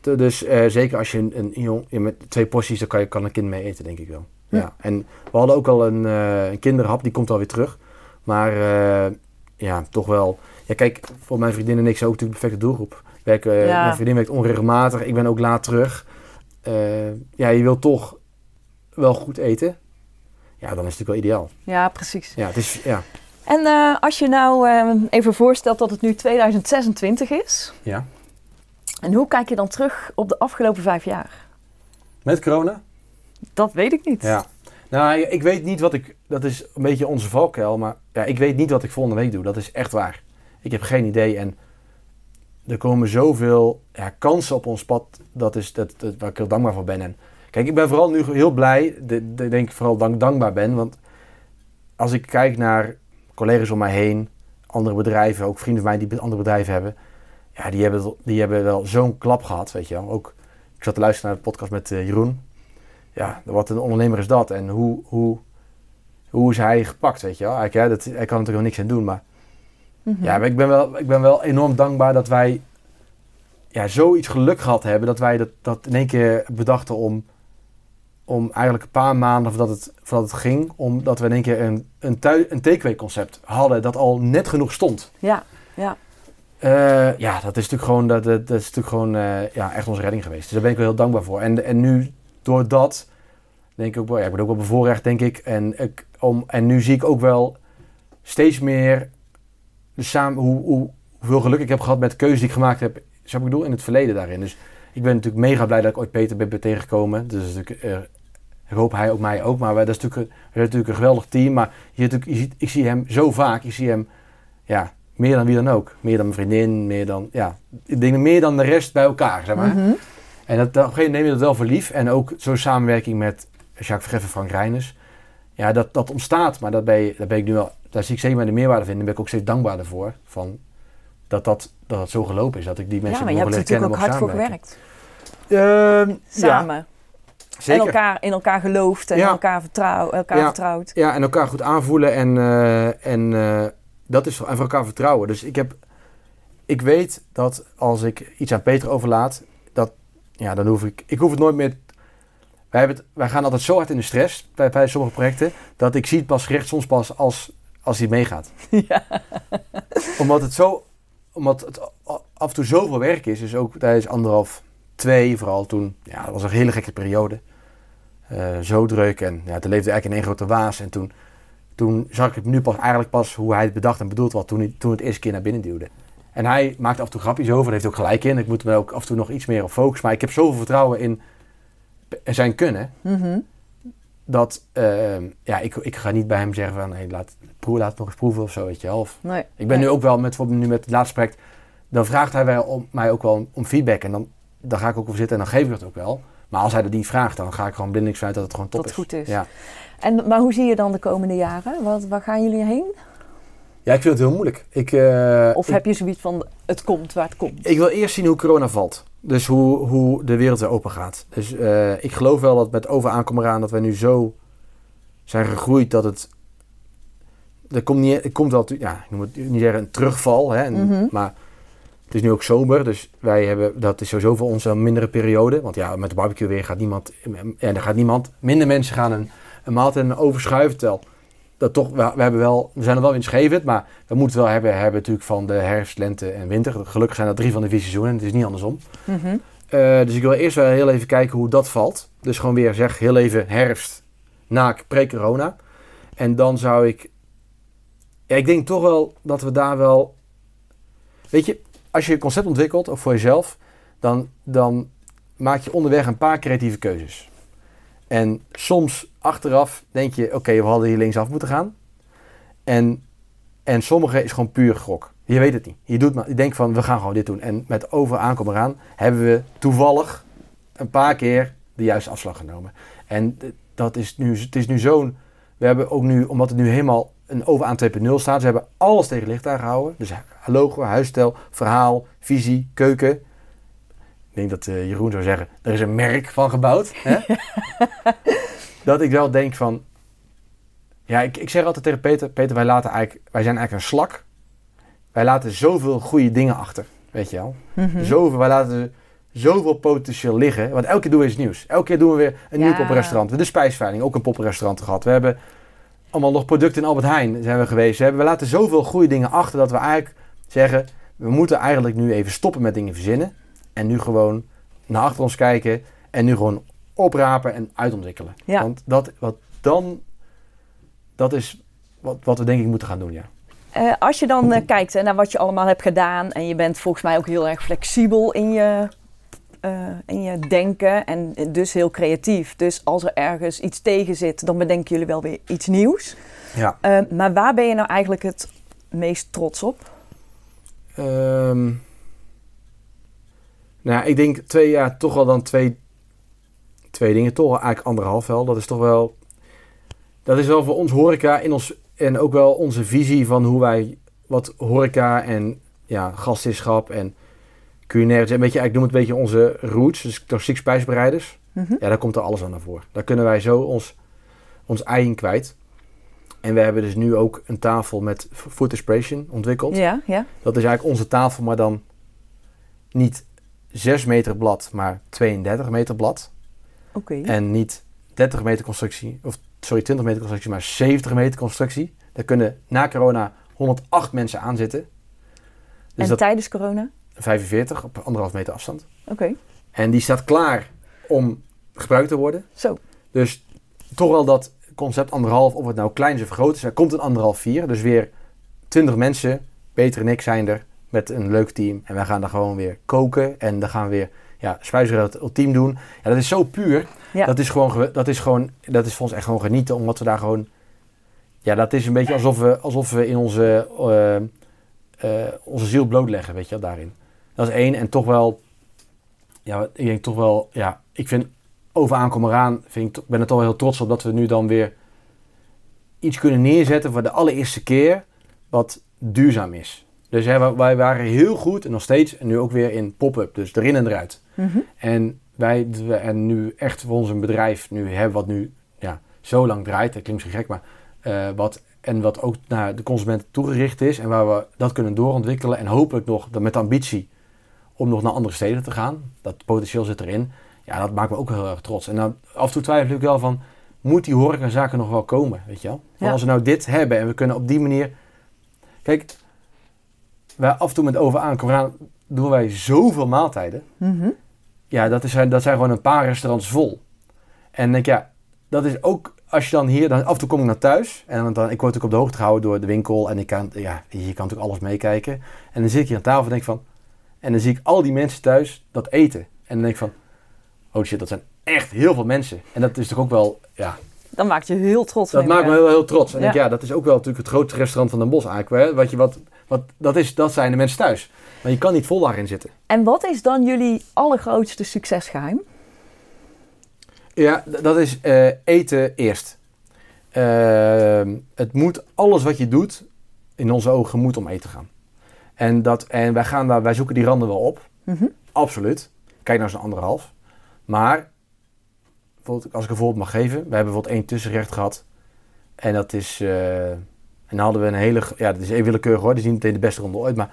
Speaker 1: Dus eh, zeker als je een, een jong... ja, met twee porties, dan kan, je, kan een kind mee eten, denk ik wel.
Speaker 2: Ja.
Speaker 1: Ja. En we hadden ook al een, eh, een kinderhap, die komt alweer terug. Maar ja, toch wel... Ja, kijk, voor mijn vriendin en ik zijn ook natuurlijk de perfecte doelgroep. Werk, eh,
Speaker 2: Ja.
Speaker 1: Mijn vriendin werkt onregelmatig, ik ben ook laat terug. Eh, ja, je wilt toch wel goed eten. Ja, dan is het natuurlijk wel ideaal.
Speaker 2: Ja, precies.
Speaker 1: Ja, het is... Ja.
Speaker 2: En eh, als je nou eh, even voorstelt dat het nu 2026 is.
Speaker 1: ja.
Speaker 2: En hoe kijk je dan terug op de afgelopen vijf jaar?
Speaker 1: Met corona?
Speaker 2: Dat weet ik niet.
Speaker 1: Ja. Nou, ik- ik weet niet wat ik... Dat is een beetje onze valkuil, maar ja, ik weet niet wat ik volgende week doe. Dat is echt waar. Ik heb geen idee en er komen zoveel ja, kansen op ons pad. Dat is dat, dat, waar ik heel dankbaar voor ben. En kijk, ik ben vooral nu heel blij. De, de- denk ik vooral dank, dankbaar ben. Want als ik kijk naar collega's om mij heen, andere bedrijven, ook vrienden van mij die andere bedrijven hebben. Ja, die hebben, die hebben wel zo'n klap gehad, weet je wel. Ook, ik zat te luisteren naar de podcast met eh, Jeroen. Ja, wat een ondernemer is dat. En hoe, hoe, hoe is hij gepakt, weet je wel. Ja, dat, hij kan natuurlijk wel niks aan doen, maar...
Speaker 2: Mhm.
Speaker 1: Ja, maar ik ben wel, ik ben wel enorm dankbaar dat wij ja, zoiets geluk gehad hebben. Dat wij dat, dat in één keer bedachten om, om eigenlijk een paar maanden voordat het, voordat het ging. Omdat we in één keer een, een, een takeaway concept hadden dat al net genoeg stond.
Speaker 2: Ja, ja.
Speaker 1: Eh, ja, dat is natuurlijk gewoon, dat, dat, dat is natuurlijk gewoon eh, ja, echt onze redding geweest. Dus daar ben ik wel heel dankbaar voor. En, en nu, door dat, denk ik ook wel, ja, ik ben ook wel bevoorrecht, denk ik. En, ik om, en nu zie ik ook wel steeds meer de samen, hoe, hoe, hoeveel geluk ik heb gehad met de keuze die ik gemaakt heb. Zo ik bedoel, in het verleden daarin. Dus ik ben natuurlijk mega blij dat ik ooit Peter ben, ben tegengekomen. Dus natuurlijk, eh, ik hoop hij ook mij ook. Maar wij, dat is natuurlijk, we zijn natuurlijk een geweldig team. Maar je, je ziet, ik zie hem zo vaak. Ik zie hem, ja, meer dan wie dan ook. Meer dan mijn vriendin, meer dan, ja, ik denk meer dan de rest bij elkaar, zeg maar.
Speaker 2: Mhm.
Speaker 1: En dat, op een gegeven moment neem je dat wel voor lief. En ook zo'n samenwerking met Jacques Vergeffen en Frank Reiners. Ja, dat, dat ontstaat, maar dat ben, daar ben ik nu wel, daar zie ik zeker de meerwaarde van. Daar ben ik ook steeds dankbaarder voor. Van dat, dat, dat het zo gelopen is, dat ik die
Speaker 2: Ja,
Speaker 1: mensen
Speaker 2: maar je hebt er natuurlijk ook hard voor gewerkt.
Speaker 1: Ehm, ja,
Speaker 2: Samen.
Speaker 1: zeker.
Speaker 2: En elkaar, in elkaar gelooft en
Speaker 1: Ja.
Speaker 2: elkaar, vertrouw, elkaar
Speaker 1: Ja.
Speaker 2: vertrouwt.
Speaker 1: Ja, en elkaar goed aanvoelen en, eh, en, eh, dat is, en voor elkaar vertrouwen. Dus ik, heb, ik weet dat als ik iets aan Peter overlaat, dat, ja, dan hoef ik, ik hoef het nooit meer. Wij, hebben het, wij gaan altijd zo hard in de stress bij, bij sommige projecten, dat ik zie het pas gericht soms pas als, als hij meegaat.
Speaker 2: Ja.
Speaker 1: Omdat het zo, omdat het af en toe zoveel werk is, dus ook tijdens anderhalf, twee vooral toen, ja, dat was een hele gekke periode. Eh, zo druk en ja, toen leefde eigenlijk in één grote waas. En toen, toen zag ik het nu pas eigenlijk pas hoe hij het bedacht en bedoeld had toen hij toen het eerste keer naar binnen duwde. En hij maakt af en toe grapjes over, daar heeft ook gelijk in. Ik moet me ook af en toe nog iets meer op focussen. Maar ik heb zoveel vertrouwen in zijn kunnen,
Speaker 2: Mhm.
Speaker 1: dat eh, ja, ik, ik ga niet bij hem zeggen van hey, laat, proe, laat het nog eens proeven of zo, weet je wel. Of,
Speaker 2: Nee.
Speaker 1: ik ben
Speaker 2: Nee.
Speaker 1: nu ook wel met, bijvoorbeeld nu met het laatste project, dan vraagt hij wel om, mij ook wel om, om feedback. En dan, dan ga ik ook over zitten en dan geef ik het ook wel. Maar als hij dat niet vraagt, dan ga ik gewoon blindelings vanuit dat het gewoon top
Speaker 2: Dat het goed is.
Speaker 1: Ja.
Speaker 2: En, maar hoe zie je dan de komende jaren? Wat, waar gaan jullie heen?
Speaker 1: Ja, ik vind het heel moeilijk. Ik, eh,
Speaker 2: Of
Speaker 1: ik,
Speaker 2: heb je zoiets van, het komt waar het komt?
Speaker 1: ik wil eerst zien hoe corona valt. Dus hoe, hoe de wereld weer open gaat. Dus eh, ik geloof wel dat met overaankomst eraan dat wij nu zo zijn gegroeid dat het... Er komt, niet, er komt wel, ja, ik noem het niet zeggen een terugval, hè, en-
Speaker 2: Mhm.
Speaker 1: maar het is nu ook zomer, dus wij hebben, dat is sowieso voor ons een mindere periode. Want ja, met de barbecue weer gaat niemand, ja, er gaat niemand, minder mensen gaan een, een maaltijd overschuiven. Terwijl dat toch, we, we hebben wel, we zijn er wel winstgevend, maar we moeten wel hebben, hebben natuurlijk van de herfst, lente en winter. Gelukkig zijn dat drie van de vier seizoenen, het is niet andersom.
Speaker 2: Mhm.
Speaker 1: Eh, dus ik wil eerst wel heel even kijken hoe dat valt. Dus gewoon weer zeg heel even herfst na pre-corona. En dan zou ik... Ja, ik denk toch wel dat we daar wel... Weet je, als je een concept ontwikkelt, ook voor jezelf... Dan, dan maak je onderweg een paar creatieve keuzes. En soms achteraf denk je... Oké, we hadden hier linksaf moeten gaan. En, en sommige is gewoon puur gok. Je weet het niet. Je, doet maar, je denkt van, we gaan gewoon dit doen. En met over aankomen eraan hebben we toevallig een paar keer de juiste afslag genomen. En dat is nu, het is nu zo'n... We hebben ook nu, omdat het nu helemaal een over aan 2.0 staat, ze hebben alles tegen licht aangehouden. Dus logo, huisstijl, verhaal, visie, keuken. Ik denk dat eh, Jeroen zou zeggen, er is een merk van gebouwd. Hè? dat ik wel denk van... Ja, ik, ik zeg altijd tegen Peter, Peter, wij, laten eigenlijk, wij zijn eigenlijk een slak. Wij laten zoveel goede dingen achter, weet je wel.
Speaker 2: Mhm.
Speaker 1: Zoveel, wij laten zoveel potentieel liggen. Want elke keer doen we iets nieuws. Elke keer doen we weer een nieuw
Speaker 2: Ja.
Speaker 1: poppenrestaurant. We hebben de spijsveiling, ook een poppenrestaurant gehad. We hebben allemaal nog producten in Albert Heijn zijn we geweest. We, hebben, we laten zoveel goede dingen achter dat we eigenlijk zeggen... we moeten eigenlijk nu even stoppen met dingen verzinnen. En nu gewoon naar achter ons kijken. En nu gewoon oprapen en uitontwikkelen.
Speaker 2: Ja.
Speaker 1: Want dat, wat dan... Dat is wat, wat we denk ik moeten gaan doen, ja.
Speaker 2: Eh, als je dan eh, kijkt hè, naar wat je allemaal hebt gedaan en je bent volgens mij ook heel erg flexibel in je, eh, in je denken en dus heel creatief. Dus als er ergens iets tegen zit, dan bedenken jullie wel weer iets nieuws.
Speaker 1: Ja.
Speaker 2: Eh, maar waar ben je nou eigenlijk het meest trots op?
Speaker 1: Ehm, nou, ik denk twee jaar toch wel dan twee, twee dingen. Toch eigenlijk anderhalf wel. Dat is toch wel... Dat is wel voor ons horeca in ons, en ook wel onze visie van hoe wij wat horeca en ja, gastheerschap en culinair... Een beetje, ik noem het een beetje onze roots, dus klassiek spijsbereiders.
Speaker 2: Mhm.
Speaker 1: Ja, daar komt er alles aan naar voren. Daar kunnen wij zo ons, ons ei in kwijt. En we hebben dus nu ook een tafel met food inspiration ontwikkeld.
Speaker 2: Ja, ja.
Speaker 1: Dat is eigenlijk onze tafel, maar dan niet 6 meter blad, maar 32 meter blad. En niet 30 meter constructie, of sorry, 20 meter constructie, maar 70 meter constructie. Daar kunnen na corona 108 mensen aan zitten. Dus
Speaker 2: en tijdens corona?
Speaker 1: 45 op anderhalf meter afstand.
Speaker 2: Oké.
Speaker 1: En die staat klaar om gebruikt te worden.
Speaker 2: Zo.
Speaker 1: Dus toch wel dat concept anderhalf, of het nou klein is of groot is, er komt een anderhalf vier. Dus weer 20 mensen, Peter en ik zijn er met een leuk team. En wij gaan daar gewoon weer koken. En dan gaan we weer ja, spijsverhaal ultiem doen. Ja, dat is zo puur.
Speaker 2: Ja.
Speaker 1: Dat is gewoon, ge- dat is gewoon, dat is voor ons echt gewoon genieten, omdat we daar gewoon, ja, dat is een beetje alsof we, alsof we in onze, eh, eh, onze ziel blootleggen, weet je, wel, daarin. Dat is één. En toch wel, ja, ik denk toch wel, ja, ik vind over aankomen eraan, vind ik, ben er toch wel heel trots op dat we nu dan weer iets kunnen neerzetten voor de allereerste keer wat duurzaam is. Dus hè, wij waren heel goed en nog steeds, en nu ook weer in pop-up, dus erin en eruit.
Speaker 2: Mhm.
Speaker 1: En wij en nu echt voor ons een bedrijf nu hebben wat nu ja, zo lang draait, dat klinkt misschien gek, maar eh, wat en wat ook naar de consument toegericht is en waar we dat kunnen doorontwikkelen en hopelijk nog met de ambitie om nog naar andere steden te gaan. Dat potentieel zit erin. Ja, dat maakt me ook heel erg trots. En dan af en toe twijfel ik wel van, moet die horecazaken nog wel komen, weet je wel?
Speaker 2: Ja.
Speaker 1: als we nou dit hebben en we kunnen op die manier... Kijk, wij af en toe met over aan doen wij zoveel maaltijden.
Speaker 2: Mhm.
Speaker 1: Ja, dat, is, dat zijn gewoon een paar restaurants vol. En denk ik, ja, dat is ook als je dan hier, dan af en toe kom ik naar thuis. En dan, ik word ook op de hoogte gehouden door de winkel. En ik kan, ja, je kan natuurlijk alles meekijken. En dan zit ik hier aan tafel en denk ik van, en dan zie ik al die mensen thuis dat eten. En dan denk ik van, oh shit, dat zijn echt heel veel mensen. En dat is toch ook wel, ja,
Speaker 2: Dan maakt je heel trots.
Speaker 1: dat maakt me heel, heel trots. En
Speaker 2: Ja.
Speaker 1: denk, ja, dat is ook wel natuurlijk het grootste restaurant van Den Bosch eigenlijk. Hè? Wat je, wat, wat, dat, is, dat zijn de mensen thuis. Maar je kan niet vol daarin zitten.
Speaker 2: En wat is dan jullie allergrootste succesgeheim?
Speaker 1: Ja, dat is eh, eten eerst. Ehm, het moet, alles wat je doet, in onze ogen moet om eten gaan. En, dat, en wij, gaan daar, wij zoeken die randen wel op.
Speaker 2: Mhm.
Speaker 1: Absoluut. Kijk naar zo'n anderhalf. Maar, als ik een voorbeeld mag geven. We hebben bijvoorbeeld één tussenrecht gehad. En dat is... eh, en hadden we een hele... Ja, dat is even willekeurig hoor. Dat is niet meteen de beste ronde ooit. Maar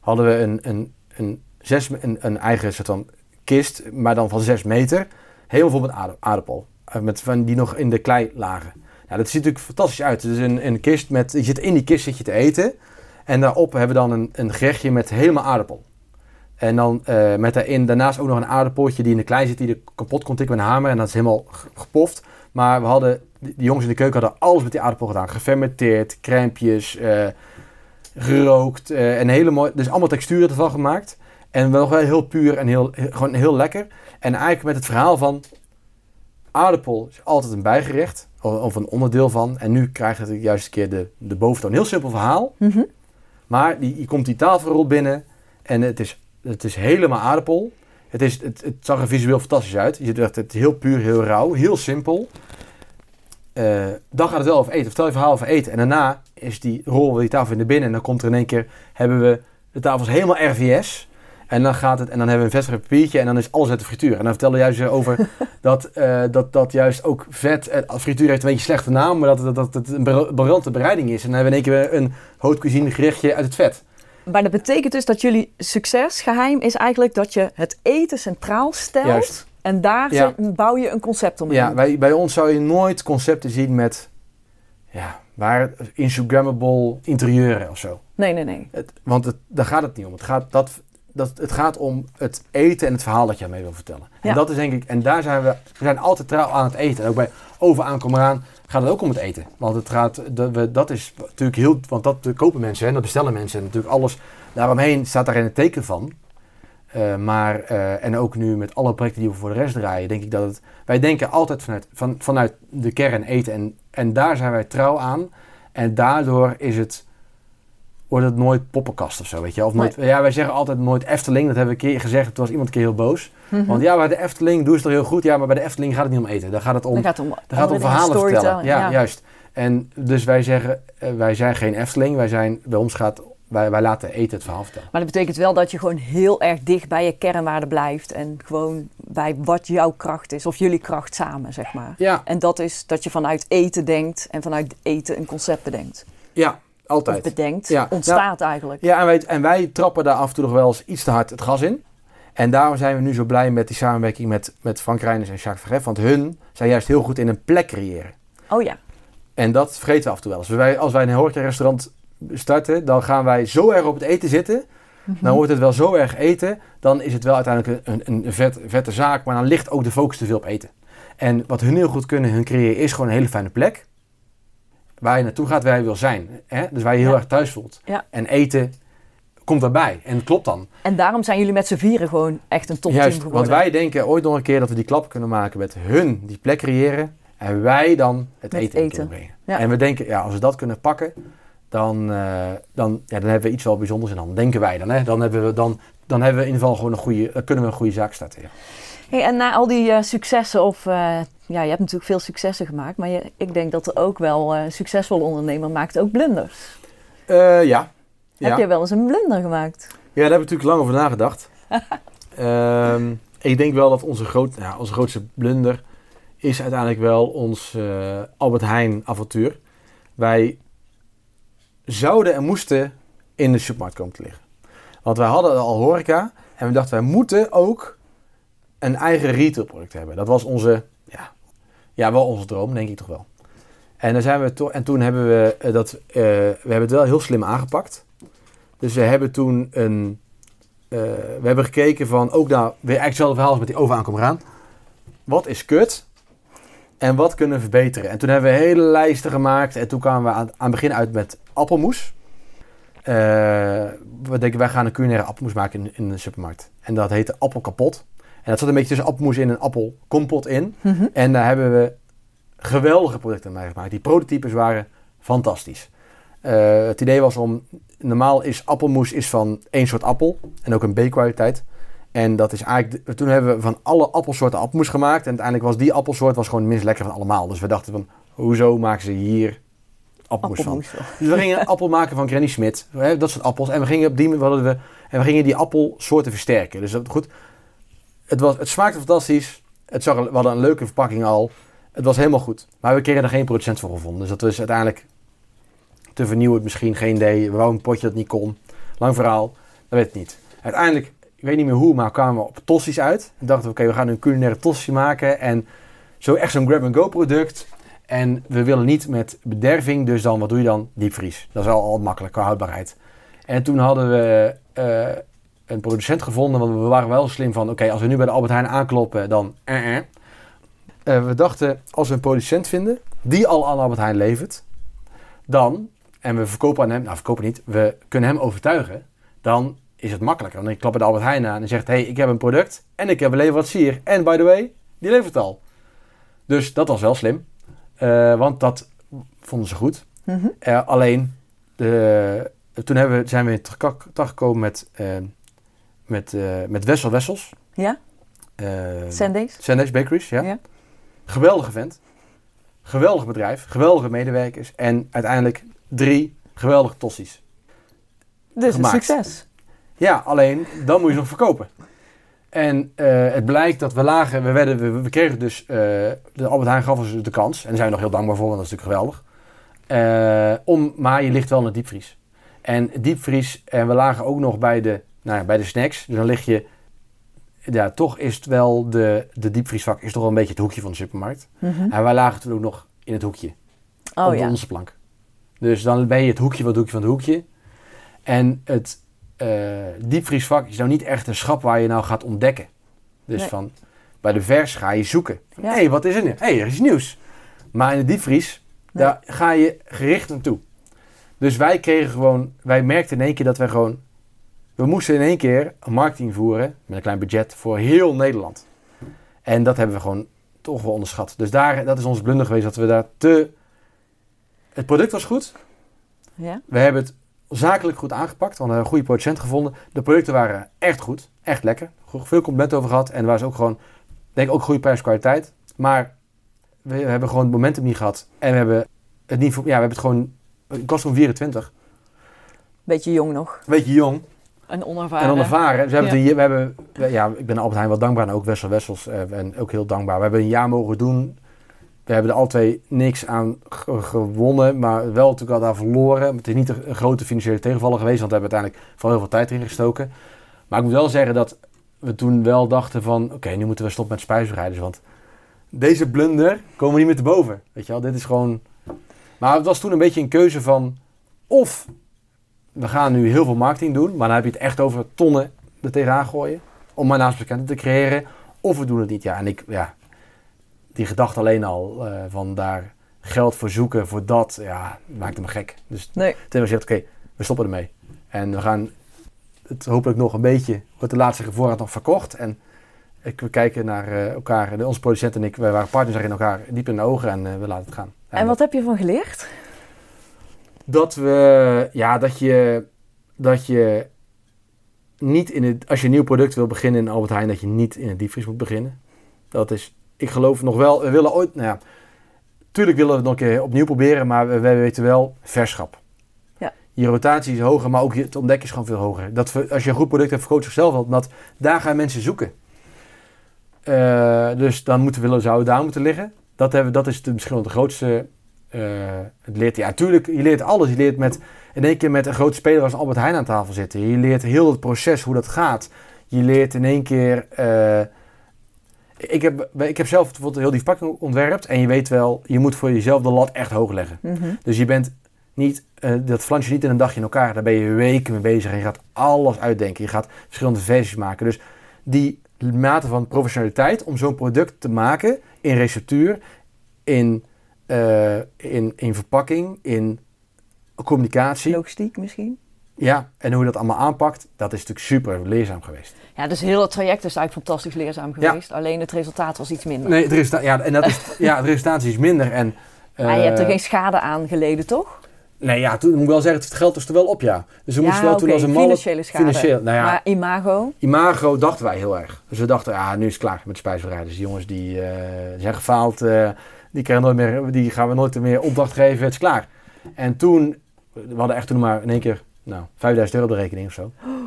Speaker 1: hadden we een, een, een, zes, een, een eigen soort van kist. Maar dan van zes meter. Helemaal vol met aardappel. Eh, Met van die nog in de klei lagen. Nou, dat ziet natuurlijk fantastisch uit. Is een, een kist met... Je zit in die kist zit je te eten. En daarop hebben we dan een, een gerechtje met helemaal aardappel. En dan eh, met daarin daarnaast ook nog een aardappeltje die in de klei zit, die er kapot kon tikken met een hamer. En dat is helemaal ge- gepoft. Maar we hadden, die jongens in de keuken hadden alles met die aardappel gedaan. Gefermenteerd, crèmpjes, eh, gerookt. eh, en hele mooi, dus allemaal texturen ervan gemaakt. En wel wel heel puur en heel, gewoon heel lekker. En eigenlijk met het verhaal van aardappel is altijd een bijgerecht. Of een onderdeel van. En nu krijgt het juist een keer de, de boventoon. Heel simpel verhaal.
Speaker 2: Mhm.
Speaker 1: Maar die, je komt die tafelrol binnen en het is, het is helemaal aardappel. Het, is, het, het zag er visueel fantastisch uit. Je echt, het is heel puur, heel rauw, heel simpel. Eh, dan gaat het wel over eten. Vertel je verhaal over eten. En daarna is die rol die tafel in de binnen. En dan komt er in één keer, hebben we de tafels helemaal RVS. En dan, gaat het, en dan hebben we een vetvrij papiertje en dan is alles uit de frituur. En dan vertellen we juist over dat, eh, dat, dat juist ook vet... eh, frituur heeft een beetje een slechte naam, maar dat, dat, dat het een br- briljante bereiding is. En dan hebben we in één keer een haute cuisine gerechtje uit het vet.
Speaker 2: Maar dat betekent dus dat jullie succesgeheim is eigenlijk dat je het eten centraal stelt.
Speaker 1: Juist.
Speaker 2: En daar
Speaker 1: Ja.
Speaker 2: bouw je een concept omheen.
Speaker 1: Ja, wij, bij ons zou je nooit concepten zien met... Ja, waar Instagrammable interieuren of zo.
Speaker 2: Nee, nee, nee.
Speaker 1: Het, want het, daar gaat het niet om. Het gaat, dat, dat, het gaat om het eten en het verhaal dat je ermee wil vertellen.
Speaker 2: Ja.
Speaker 1: En dat is denk ik... En daar zijn we... We zijn altijd trouw aan het eten. En ook bij Over aankomen eraan gaat het ook om het eten. Want het gaat... Dat, we, dat is natuurlijk heel... Want dat kopen mensen en dat bestellen mensen. En natuurlijk alles daaromheen staat daar in het teken van. Eh, maar, eh, en ook nu met alle projecten die we voor de rest draaien, denk ik dat het... Wij denken altijd vanuit, van, vanuit de kern eten en, en daar zijn wij trouw aan. En daardoor is het, wordt het nooit poppenkast of zo, weet je. Of nooit, Ja, wij zeggen altijd nooit Efteling, dat hebben we een keer gezegd. Toen was iemand een keer heel boos.
Speaker 2: Mhm.
Speaker 1: Want ja, bij de Efteling doen ze het toch heel goed. Ja, maar bij de Efteling gaat het niet om eten. Daar gaat het om,
Speaker 2: dan gaat het om,
Speaker 1: daar gaat het om verhalen vertellen. Ja, juist. En dus wij zeggen, eh, wij zijn geen Efteling. Wij zijn, bij ons gaat, wij, wij laten eten het verhaal vertellen.
Speaker 2: Maar dat betekent wel dat je gewoon heel erg dicht bij je kernwaarde blijft. En gewoon bij wat jouw kracht is. Of jullie kracht samen, zeg maar.
Speaker 1: Ja,
Speaker 2: En dat is dat je vanuit eten denkt. En vanuit eten een concept bedenkt.
Speaker 1: ja,
Speaker 2: Of
Speaker 1: altijd.
Speaker 2: bedenkt.
Speaker 1: Ja.
Speaker 2: Ontstaat eigenlijk.
Speaker 1: Ja, en wij, en wij trappen daar af en toe nog wel eens iets te hard het gas in. En daarom zijn we nu zo blij met die samenwerking met, met Frank Reiners en Jacques Verhef. Want hun zijn juist heel goed in een plek creëren.
Speaker 2: Oh ja.
Speaker 1: En dat vergeten we af en toe wel eens. Wij, als wij een horeca-restaurant starten, dan gaan wij zo erg op het eten zitten. Dan wordt het wel zo erg eten. Dan is het wel uiteindelijk een, een, een vet, vette zaak. Maar dan ligt ook de focus te veel op eten. En wat hun heel goed kunnen, hun creëren, is gewoon een hele fijne plek. Waar je naartoe gaat, waar je wil zijn. Hè? Dus waar je heel
Speaker 2: Ja.
Speaker 1: erg thuis voelt.
Speaker 2: Ja.
Speaker 1: En eten komt daarbij. En klopt dan.
Speaker 2: En daarom zijn jullie met z'n vieren gewoon echt een topteam
Speaker 1: Juist,
Speaker 2: geworden.
Speaker 1: want wij denken ooit nog een keer dat we die klap kunnen maken met hun die plek creëren. En wij dan het
Speaker 2: Met
Speaker 1: eten, in
Speaker 2: eten.
Speaker 1: kunnen brengen.
Speaker 2: Ja.
Speaker 1: En we denken, ja, als we dat kunnen pakken, dan, eh, dan, ja, dan hebben we iets wel bijzonders. En dan denken wij dan, hè, dan, hebben we, dan, dan hebben we in ieder geval gewoon een goede, dan kunnen we een goede zaak starten. Ja.
Speaker 2: Hey, en na al die eh, successen of eh, ja, je hebt natuurlijk veel successen gemaakt, maar je, ik denk dat er ook wel een succesvolle ondernemer maakt ook blunders.
Speaker 1: Eh, ja. Ja.
Speaker 2: Heb je wel eens een blunder gemaakt?
Speaker 1: Ja, daar heb ik natuurlijk lang over nagedacht. Ehm, ik denk wel dat onze, groot, onze grootste blunder is uiteindelijk wel ons eh, Albert Heijn avontuur. Wij zouden en moesten in de supermarkt komen te liggen. Want wij hadden al horeca en we dachten wij moeten ook een eigen retailproduct hebben. Dat was onze, ja, ja wel onze droom, denk ik toch wel. En, dan zijn we to- en toen hebben we eh, dat, eh, we hebben het wel heel slim aangepakt. Dus we hebben toen een, eh, we hebben gekeken van, ook daar, weer eigenlijk hetzelfde verhaal als met die oven aankom eraan. Wat is kut? En wat kunnen we verbeteren? En toen hebben we hele lijsten gemaakt. En toen kwamen we aan, aan het begin uit met appelmoes. Eh, we denken, wij gaan een culinaire appelmoes maken in, in de supermarkt. En dat heette appel kapot. En dat zat een beetje tussen appelmoes in en appelkompot in.
Speaker 2: Mhm.
Speaker 1: En daar hebben we geweldige producten mee gemaakt. Die prototypes waren fantastisch. Eh, het idee was om, normaal is appelmoes is van één soort appel. En ook een B-kwaliteit. En dat is eigenlijk, toen hebben we van alle appelsoorten appelmoes gemaakt. En uiteindelijk was die appelsoort was gewoon het minst lekker van allemaal. Dus we dachten van, hoezo maken ze hier appelmoes, van? Dus we gingen een appel maken van Granny Smit. Dat soort appels. En we gingen op die hadden we, en we gingen die appelsoorten versterken. Dus dat, goed. Het, was, het smaakte fantastisch. Het zag, we hadden een leuke verpakking al. Het was helemaal goed. Maar we kregen er geen producent voor gevonden. Dus dat was uiteindelijk te vernieuwend misschien. Geen idee. Wouden een potje dat niet kon. Lang verhaal. Dat weet ik niet. Uiteindelijk, ik weet niet meer hoe, maar kwamen we op tossies uit. En dachten we, oké, we gaan een culinaire tossie maken. En zo echt zo'n grab-and-go product. En we willen niet met bederving, dus dan, wat doe je dan? Diepvries. Dat is al, al makkelijk qua houdbaarheid. En toen hadden we eh, een producent gevonden, want we waren wel slim van, oké, als we nu bij de Albert Heijn aankloppen, dan eh. Eh, we dachten, als we een producent vinden, die al aan Albert Heijn levert, dan, en we verkopen aan hem, nou verkopen niet, we kunnen hem overtuigen, dan is het makkelijker. Dan klap bij de Albert Heijn aan en zegt, hey, ik heb een product en ik heb een leverancier. En by the way, die levert al. Dus dat was wel slim. Eh, want dat vonden ze goed.
Speaker 2: Mhm.
Speaker 1: Eh, alleen, de, toen hebben we, zijn we in contact gekomen met, eh, met, met Wessel Wessels.
Speaker 2: Ja? Sundays?
Speaker 1: Sundays Bakeries, ja.
Speaker 2: Ja.
Speaker 1: Geweldige vent. Geweldig bedrijf. Geweldige medewerkers. En uiteindelijk drie geweldige tossies.
Speaker 2: Dus
Speaker 1: Gemaakt.
Speaker 2: een succes.
Speaker 1: Ja, alleen dan moet je ze nog verkopen. En eh, het blijkt dat we lagen, we, werden, we, we kregen dus, eh, de Albert Heijn gaf ons de kans. En daar zijn we nog heel dankbaar voor, want dat is natuurlijk geweldig. Eh, om, maar je ligt wel in het diepvries. En diepvries, en we lagen ook nog bij de, nou ja, bij de snacks. Dus dan lig je, ja, toch is het wel, de, de diepvriesvak is toch wel een beetje het hoekje van de supermarkt.
Speaker 2: Mhm.
Speaker 1: En wij lagen toen ook nog in het hoekje
Speaker 2: Oh
Speaker 1: op
Speaker 2: ja.
Speaker 1: onze plank. Dus dan ben je het hoekje van het hoekje van het hoekje. En het eh, diepvriesvak is nou niet echt een schap waar je nou gaat ontdekken. Dus
Speaker 2: Nee.
Speaker 1: van bij de vers ga je zoeken. Hé,
Speaker 2: Ja.
Speaker 1: hey, wat is er nu? Hé, hey, er is nieuws. Maar in de diepvries,
Speaker 2: Nee.
Speaker 1: daar ga je gericht naartoe. Dus wij kregen gewoon, wij merkten in één keer dat wij gewoon, we moesten in één keer een marketing voeren met een klein budget voor heel Nederland. En dat hebben we gewoon toch wel onderschat. Dus daar, dat is onze blunder geweest, dat we daar te... Het product was goed.
Speaker 2: Ja?
Speaker 1: We hebben het zakelijk goed aangepakt. We hadden een goede producent gevonden. De producten waren echt goed. Echt lekker. Veel complimenten over gehad. En er was ook gewoon, denk ik, ook goede prijs-kwaliteit. Maar we hebben gewoon het momentum niet gehad. En we hebben het niet... voor- Ja, we hebben het gewoon... Ik was toen 24.
Speaker 2: Beetje jong nog.
Speaker 1: Beetje jong.
Speaker 2: En onervaren.
Speaker 1: En onervaren. Dus we hebben
Speaker 2: Ja.
Speaker 1: het een- we hebben, ja, ik ben Albert Heijn wel dankbaar en ook Wessel Wessels eh, en ook heel dankbaar. We hebben een jaar mogen doen. We hebben er al twee niks aan ge- gewonnen, maar wel natuurlijk al daar verloren. Het is niet een grote financiële tegenvaller geweest, want we hebben uiteindelijk vooral heel veel tijd erin gestoken. Maar ik moet wel zeggen dat we toen wel dachten van, oké, nu moeten we stoppen met spijsbereiders, want deze blunder komen we niet meer te boven. Weet je wel, dit is gewoon... Maar het was toen een beetje een keuze van, of we gaan nu heel veel marketing doen, maar dan heb je het echt over tonnen er tegenaan gooien. Om maar naamsbekendheid te creëren. Of we doen het niet. Ja, en ik, ja, die gedachte alleen al eh, van daar geld voor zoeken voor dat, ja, maakte me gek. Dus
Speaker 2: Nee.
Speaker 1: toen hebben we gezegd, oké, we stoppen ermee. En we gaan het hopelijk nog een beetje, wordt de laatste voorraad nog verkocht. En ik, we kijken naar eh, elkaar, onze producent en ik, we waren partners in elkaar diep in de ogen en eh, we laten het gaan.
Speaker 2: En wat heb je van geleerd?
Speaker 1: dat we, ja, dat je, dat je niet in het, als je een nieuw product wil beginnen in Albert Heijn, dat je niet in het diepvries moet beginnen. Dat is ik geloof nog wel, we willen ooit, nou ja, tuurlijk willen we het nog een keer opnieuw proberen, maar we, wij weten wel verschap.
Speaker 2: Ja.
Speaker 1: Je rotatie is hoger, maar ook je, het ontdekken is gewoon veel hoger. Dat we, als je een goed product hebt, vergroot zichzelf wel, omdat daar gaan mensen zoeken. Eh, dus dan moeten we, zouden we daar moeten liggen. Dat, hebben, dat is de, misschien wel de grootste. eh, het leert, ja, tuurlijk, je leert alles. Je leert met, in één keer met een grote speler als Albert Heijn aan tafel zitten. Je leert heel het proces, hoe dat gaat. Je leert in één keer. eh, ik, heb, ik heb zelf bijvoorbeeld heel die verpakking ontwerpt. En je weet wel, je moet voor jezelf de lat echt hoog leggen.
Speaker 2: Mhm.
Speaker 1: Dus je bent niet, eh, dat flans je niet in een dagje in elkaar. Daar ben je weken mee bezig. En je gaat alles uitdenken. Je gaat verschillende versies maken. Dus die mate van professionaliteit om zo'n product te maken in receptuur, in, eh, in, in verpakking, in communicatie.
Speaker 2: Logistiek misschien?
Speaker 1: Ja, en hoe je dat allemaal aanpakt, dat is natuurlijk super leerzaam geweest.
Speaker 2: Ja, dus heel het traject is eigenlijk fantastisch leerzaam
Speaker 1: Ja.
Speaker 2: geweest. Alleen het resultaat was iets minder.
Speaker 1: Nee, het resultaat, ja, en dat is, ja, het resultaat is iets minder. En,
Speaker 2: maar je hebt er
Speaker 1: eh,
Speaker 2: geen schade aan geleden, toch?
Speaker 1: Nee, ja, toen moet ik wel zeggen, het geld is er wel op, ja. Dus we moesten wel toen als een malle...
Speaker 2: financiële schade.
Speaker 1: Financieel, nou ja,
Speaker 2: Maar imago?
Speaker 1: Imago dachten wij heel erg. Dus we dachten, ja, nu is het klaar met de spijsverrijders. Die jongens die, eh, zijn gefaald, eh, die, krijgen nooit meer, die gaan we nooit meer opdracht geven, het is klaar. En toen, we hadden echt toen maar in één keer, nou, 5000 euro op de rekening of zo.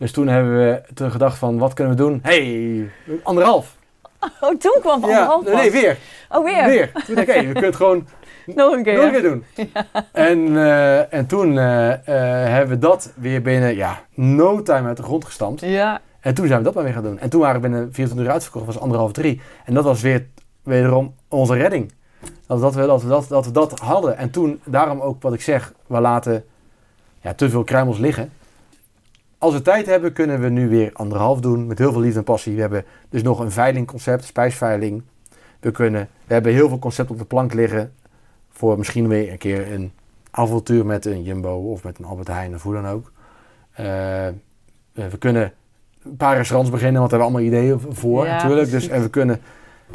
Speaker 1: Dus toen hebben we toen gedacht van, wat kunnen we doen? hey, anderhalf.
Speaker 2: Oh, toen kwam anderhalf
Speaker 1: ja, nee,
Speaker 2: pas.
Speaker 1: weer.
Speaker 2: Oh, weer?
Speaker 1: Weer. Toen dacht ik, hey, we kunnen het gewoon
Speaker 2: Nog een keer.
Speaker 1: nog een keer doen. En, eh, en toen eh, eh, hebben we dat weer binnen, ja, no time uit de grond gestampt.
Speaker 2: Ja.
Speaker 1: En toen zijn we dat maar weer gaan doen. En toen waren we binnen 24 uur uitverkocht, was anderhalf, drie. En dat was weer wederom onze redding. Dat, dat, we, dat, we dat, dat we dat hadden. En toen, daarom ook wat ik zeg, we laten ja, te veel kruimels liggen. Als we tijd hebben, kunnen we nu weer anderhalf doen. Met heel veel liefde en passie. We hebben dus nog een veilingconcept, spijsveiling. We, kunnen, we hebben heel veel concepten op de plank liggen. Voor misschien weer een keer een avontuur met een Jumbo of met een Albert Heijn of hoe dan ook. Eh, we kunnen een paar restaurants beginnen, want daar hebben we allemaal ideeën voor
Speaker 2: Ja,
Speaker 1: natuurlijk. Dus, en we kunnen,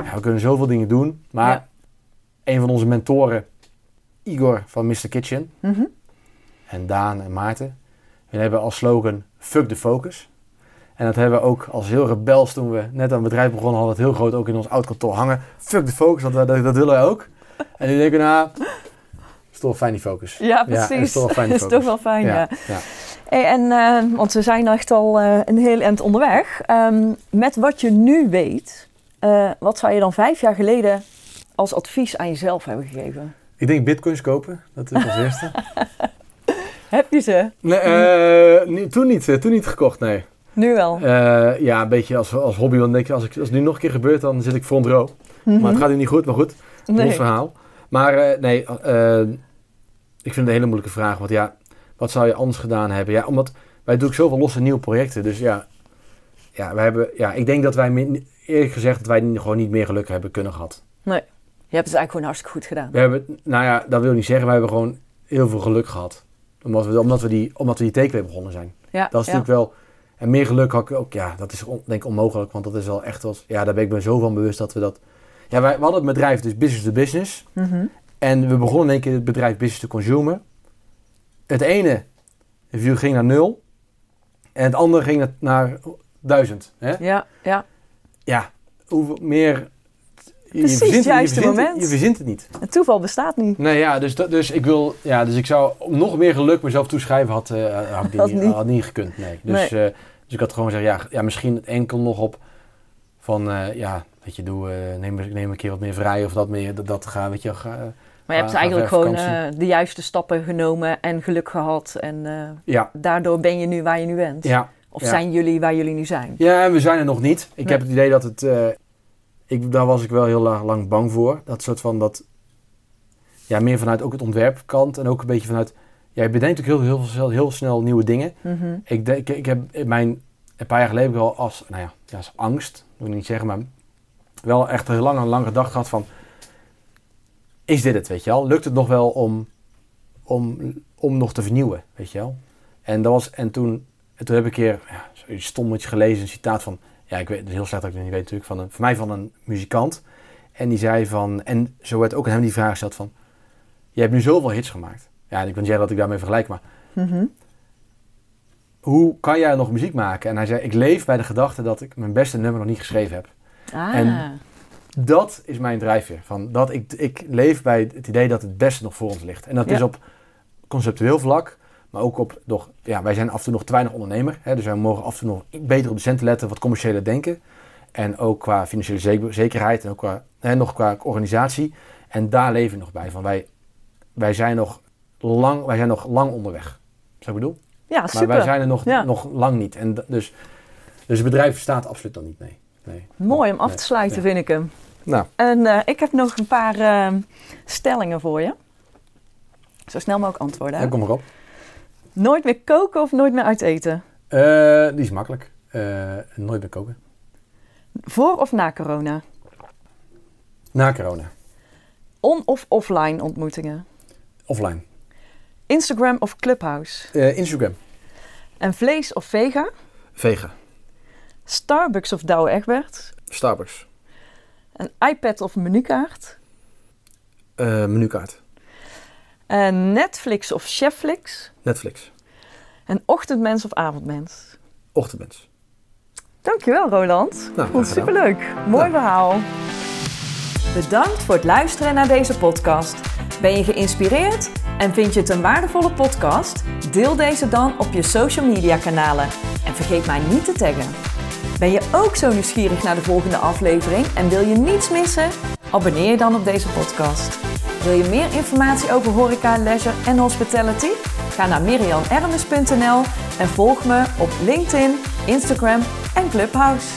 Speaker 1: ja, we kunnen zoveel dingen doen. Maar
Speaker 2: Ja.
Speaker 1: een van onze mentoren, Igor van Mr. Kitchen,
Speaker 2: Mhm.
Speaker 1: en Daan en Maarten, we hebben als slogan Fuck the Focus. En dat hebben we ook als heel rebels toen we net aan het bedrijf begonnen, hadden we het heel groot ook in ons oud kantoor hangen. Fuck the Focus, dat, dat, dat willen wij ook. En nu denken we, nou, is toch wel fijn die focus.
Speaker 2: Ja,
Speaker 1: is
Speaker 2: precies.
Speaker 1: toch wel fijn die
Speaker 2: is toch wel fijn, ja.
Speaker 1: ja.
Speaker 2: Hey, en, eh, want we zijn echt al eh, een heel eind onderweg. Ehm, met wat je nu weet, eh, wat zou je dan vijf jaar geleden als advies aan jezelf hebben gegeven?
Speaker 1: Ik denk bitcoins kopen, dat is als eerste.
Speaker 2: Heb je ze?
Speaker 1: Nee, eh, toen, niet, eh, toen niet gekocht, nee.
Speaker 2: Nu wel.
Speaker 1: Eh, ja, een beetje als, als hobby. Dan denk als, ik, als het nu nog een keer gebeurt, dan zit ik front row. Maar het gaat nu niet goed, maar goed.
Speaker 2: Mhm. nee.
Speaker 1: Ons verhaal. Maar nee, ik vind het een hele moeilijke vraag. Want ja, wat zou je anders gedaan hebben? Ja, omdat wij doen zoveel losse nieuwe projecten. Dus ja, ja, wij hebben, ja ik denk dat wij, eerlijk gezegd, dat wij gewoon niet meer geluk hebben kunnen gehad.
Speaker 2: Je hebt het eigenlijk gewoon hartstikke goed gedaan.
Speaker 1: We hebben, nou ja, dat wil ik niet zeggen. We hebben gewoon heel veel geluk gehad. Omdat we, omdat we, die, omdat we die tekenweek begonnen zijn.
Speaker 2: Ja,
Speaker 1: Dat is natuurlijk wel... En meer geluk had ik ook... Ja, dat is on- denk ik onmogelijk. Want dat is wel echt... Wel, ja, daar ben ik me zo van bewust dat we dat... Ja, wij, we hadden het bedrijf dus business to business.
Speaker 2: Mhm.
Speaker 1: En we begonnen in één keer het bedrijf business to consumer. Het ene view ging naar nul. En het andere ging naar, naar duizend. Hè?
Speaker 2: Ja, ja.
Speaker 1: Ja, hoeveel meer... Je,
Speaker 2: Precies,
Speaker 1: verzint,
Speaker 2: het juiste
Speaker 1: je,
Speaker 2: moment.
Speaker 1: Het, je verzint het niet.
Speaker 2: Het toeval bestaat niet.
Speaker 1: Nee, ja, dus, dat- dus ik wil... Ja, dus ik zou nog meer geluk mezelf toeschrijven had, eh, had, ik
Speaker 2: Had
Speaker 1: niet,
Speaker 2: niet.
Speaker 1: had niet gekund. Nee. Dus, eh, dus ik had gewoon gezegd, ja, ja misschien enkel nog op van... eh, ja, weet je, doe, neem, neem een keer wat meer vrij of dat meer. Dat, dat ga, weet je... Ga,
Speaker 2: Maar je hebt eigenlijk gewoon de juiste stappen genomen en geluk gehad. En
Speaker 1: ja,
Speaker 2: daardoor ben je nu waar je nu bent.
Speaker 1: ja.
Speaker 2: Of
Speaker 1: ja.
Speaker 2: zijn jullie waar jullie nu zijn?
Speaker 1: Ja, we zijn er nog niet. Ik
Speaker 2: Nee.
Speaker 1: heb het idee dat het... ik, daar was ik wel heel lang, bang voor. Dat soort van dat... Ja, meer vanuit ook het ontwerpkant en ook een beetje vanuit... Ja, je bedenkt ook heel, heel, heel, heel snel nieuwe dingen.
Speaker 2: Mhm.
Speaker 1: Ik, denk, ik heb in mijn... Een paar jaar geleden heb ik wel als... Nou ja, als angst, moet ik niet zeggen, maar... Wel echt heel lang en lang gedacht gehad van... Is dit het, weet je wel? Lukt het nog wel om... Om, om nog te vernieuwen, weet je wel? En, dat was, en, toen, en toen heb ik een keer... Ja, stommetje gelezen, een citaat van... Ja, ik weet het heel slecht dat ik het niet weet natuurlijk. Van een, voor mij van een muzikant. En die zei van... En zo werd ook aan hem die vraag gesteld van... Je hebt nu zoveel hits gemaakt. Ja, en ik wil niet zeggen dat ik daarmee vergelijk, maar
Speaker 2: Mhm.
Speaker 1: hoe kan jij nog muziek maken? En hij zei, ik leef bij de gedachte dat ik mijn beste nummer nog niet geschreven heb.
Speaker 2: Ah,
Speaker 1: En- dat is mijn drijfveer. Van dat ik, ik leef bij het idee dat het beste nog voor ons ligt. En dat
Speaker 2: Ja.
Speaker 1: is op conceptueel vlak, maar ook op, nog, ja, wij zijn af en toe nog te weinig ondernemer. Hè, dus wij mogen af en toe nog beter op de centen letten, wat commerciële denken. En ook qua financiële zeker- zekerheid en ook qua, hè, nog qua organisatie. En daar leven we nog bij. Van wij, wij, zijn nog lang, wij zijn nog lang onderweg. Zo ik bedoel?
Speaker 2: Ja,
Speaker 1: Maar
Speaker 2: super.
Speaker 1: wij zijn er nog,
Speaker 2: Ja.
Speaker 1: nog lang niet. En dus, dus het bedrijf staat absoluut nog niet. Nee. nee.
Speaker 2: Mooi om af te sluiten,
Speaker 1: Nee.
Speaker 2: vind ik hem.
Speaker 1: Nou,
Speaker 2: En eh, ik heb nog een paar eh, stellingen voor je. Zo snel mogelijk antwoorden.
Speaker 1: dan kom maar op.
Speaker 2: Nooit meer koken of nooit meer uit eten?
Speaker 1: Eh, die is makkelijk. Eh, nooit meer koken.
Speaker 2: Voor of na corona?
Speaker 1: Na corona.
Speaker 2: On- of offline ontmoetingen?
Speaker 1: Offline.
Speaker 2: Instagram of Clubhouse?
Speaker 1: Eh, Instagram.
Speaker 2: En vlees of vega?
Speaker 1: Vega.
Speaker 2: Starbucks of Douwe Egberts?
Speaker 1: Starbucks.
Speaker 2: Een iPad of menukaart?
Speaker 1: Eh, menukaart.
Speaker 2: En Netflix of Chefflix?
Speaker 1: Netflix.
Speaker 2: En ochtendmens of avondmens?
Speaker 1: Ochtendmens.
Speaker 2: Dankjewel Roland.
Speaker 1: Nou,
Speaker 2: Vond superleuk. Mooi verhaal. Bedankt voor het luisteren naar deze podcast. Ben je geïnspireerd en vind je het een waardevolle podcast? Deel deze dan op je social media kanalen en vergeet mij niet te taggen. Ben je ook zo nieuwsgierig naar de volgende aflevering en wil je niets missen? Abonneer je dan op deze podcast. Wil je meer informatie over horeca, leisure en hospitality? Ga naar mirianermes.nl en volg me op LinkedIn, Instagram en Clubhouse.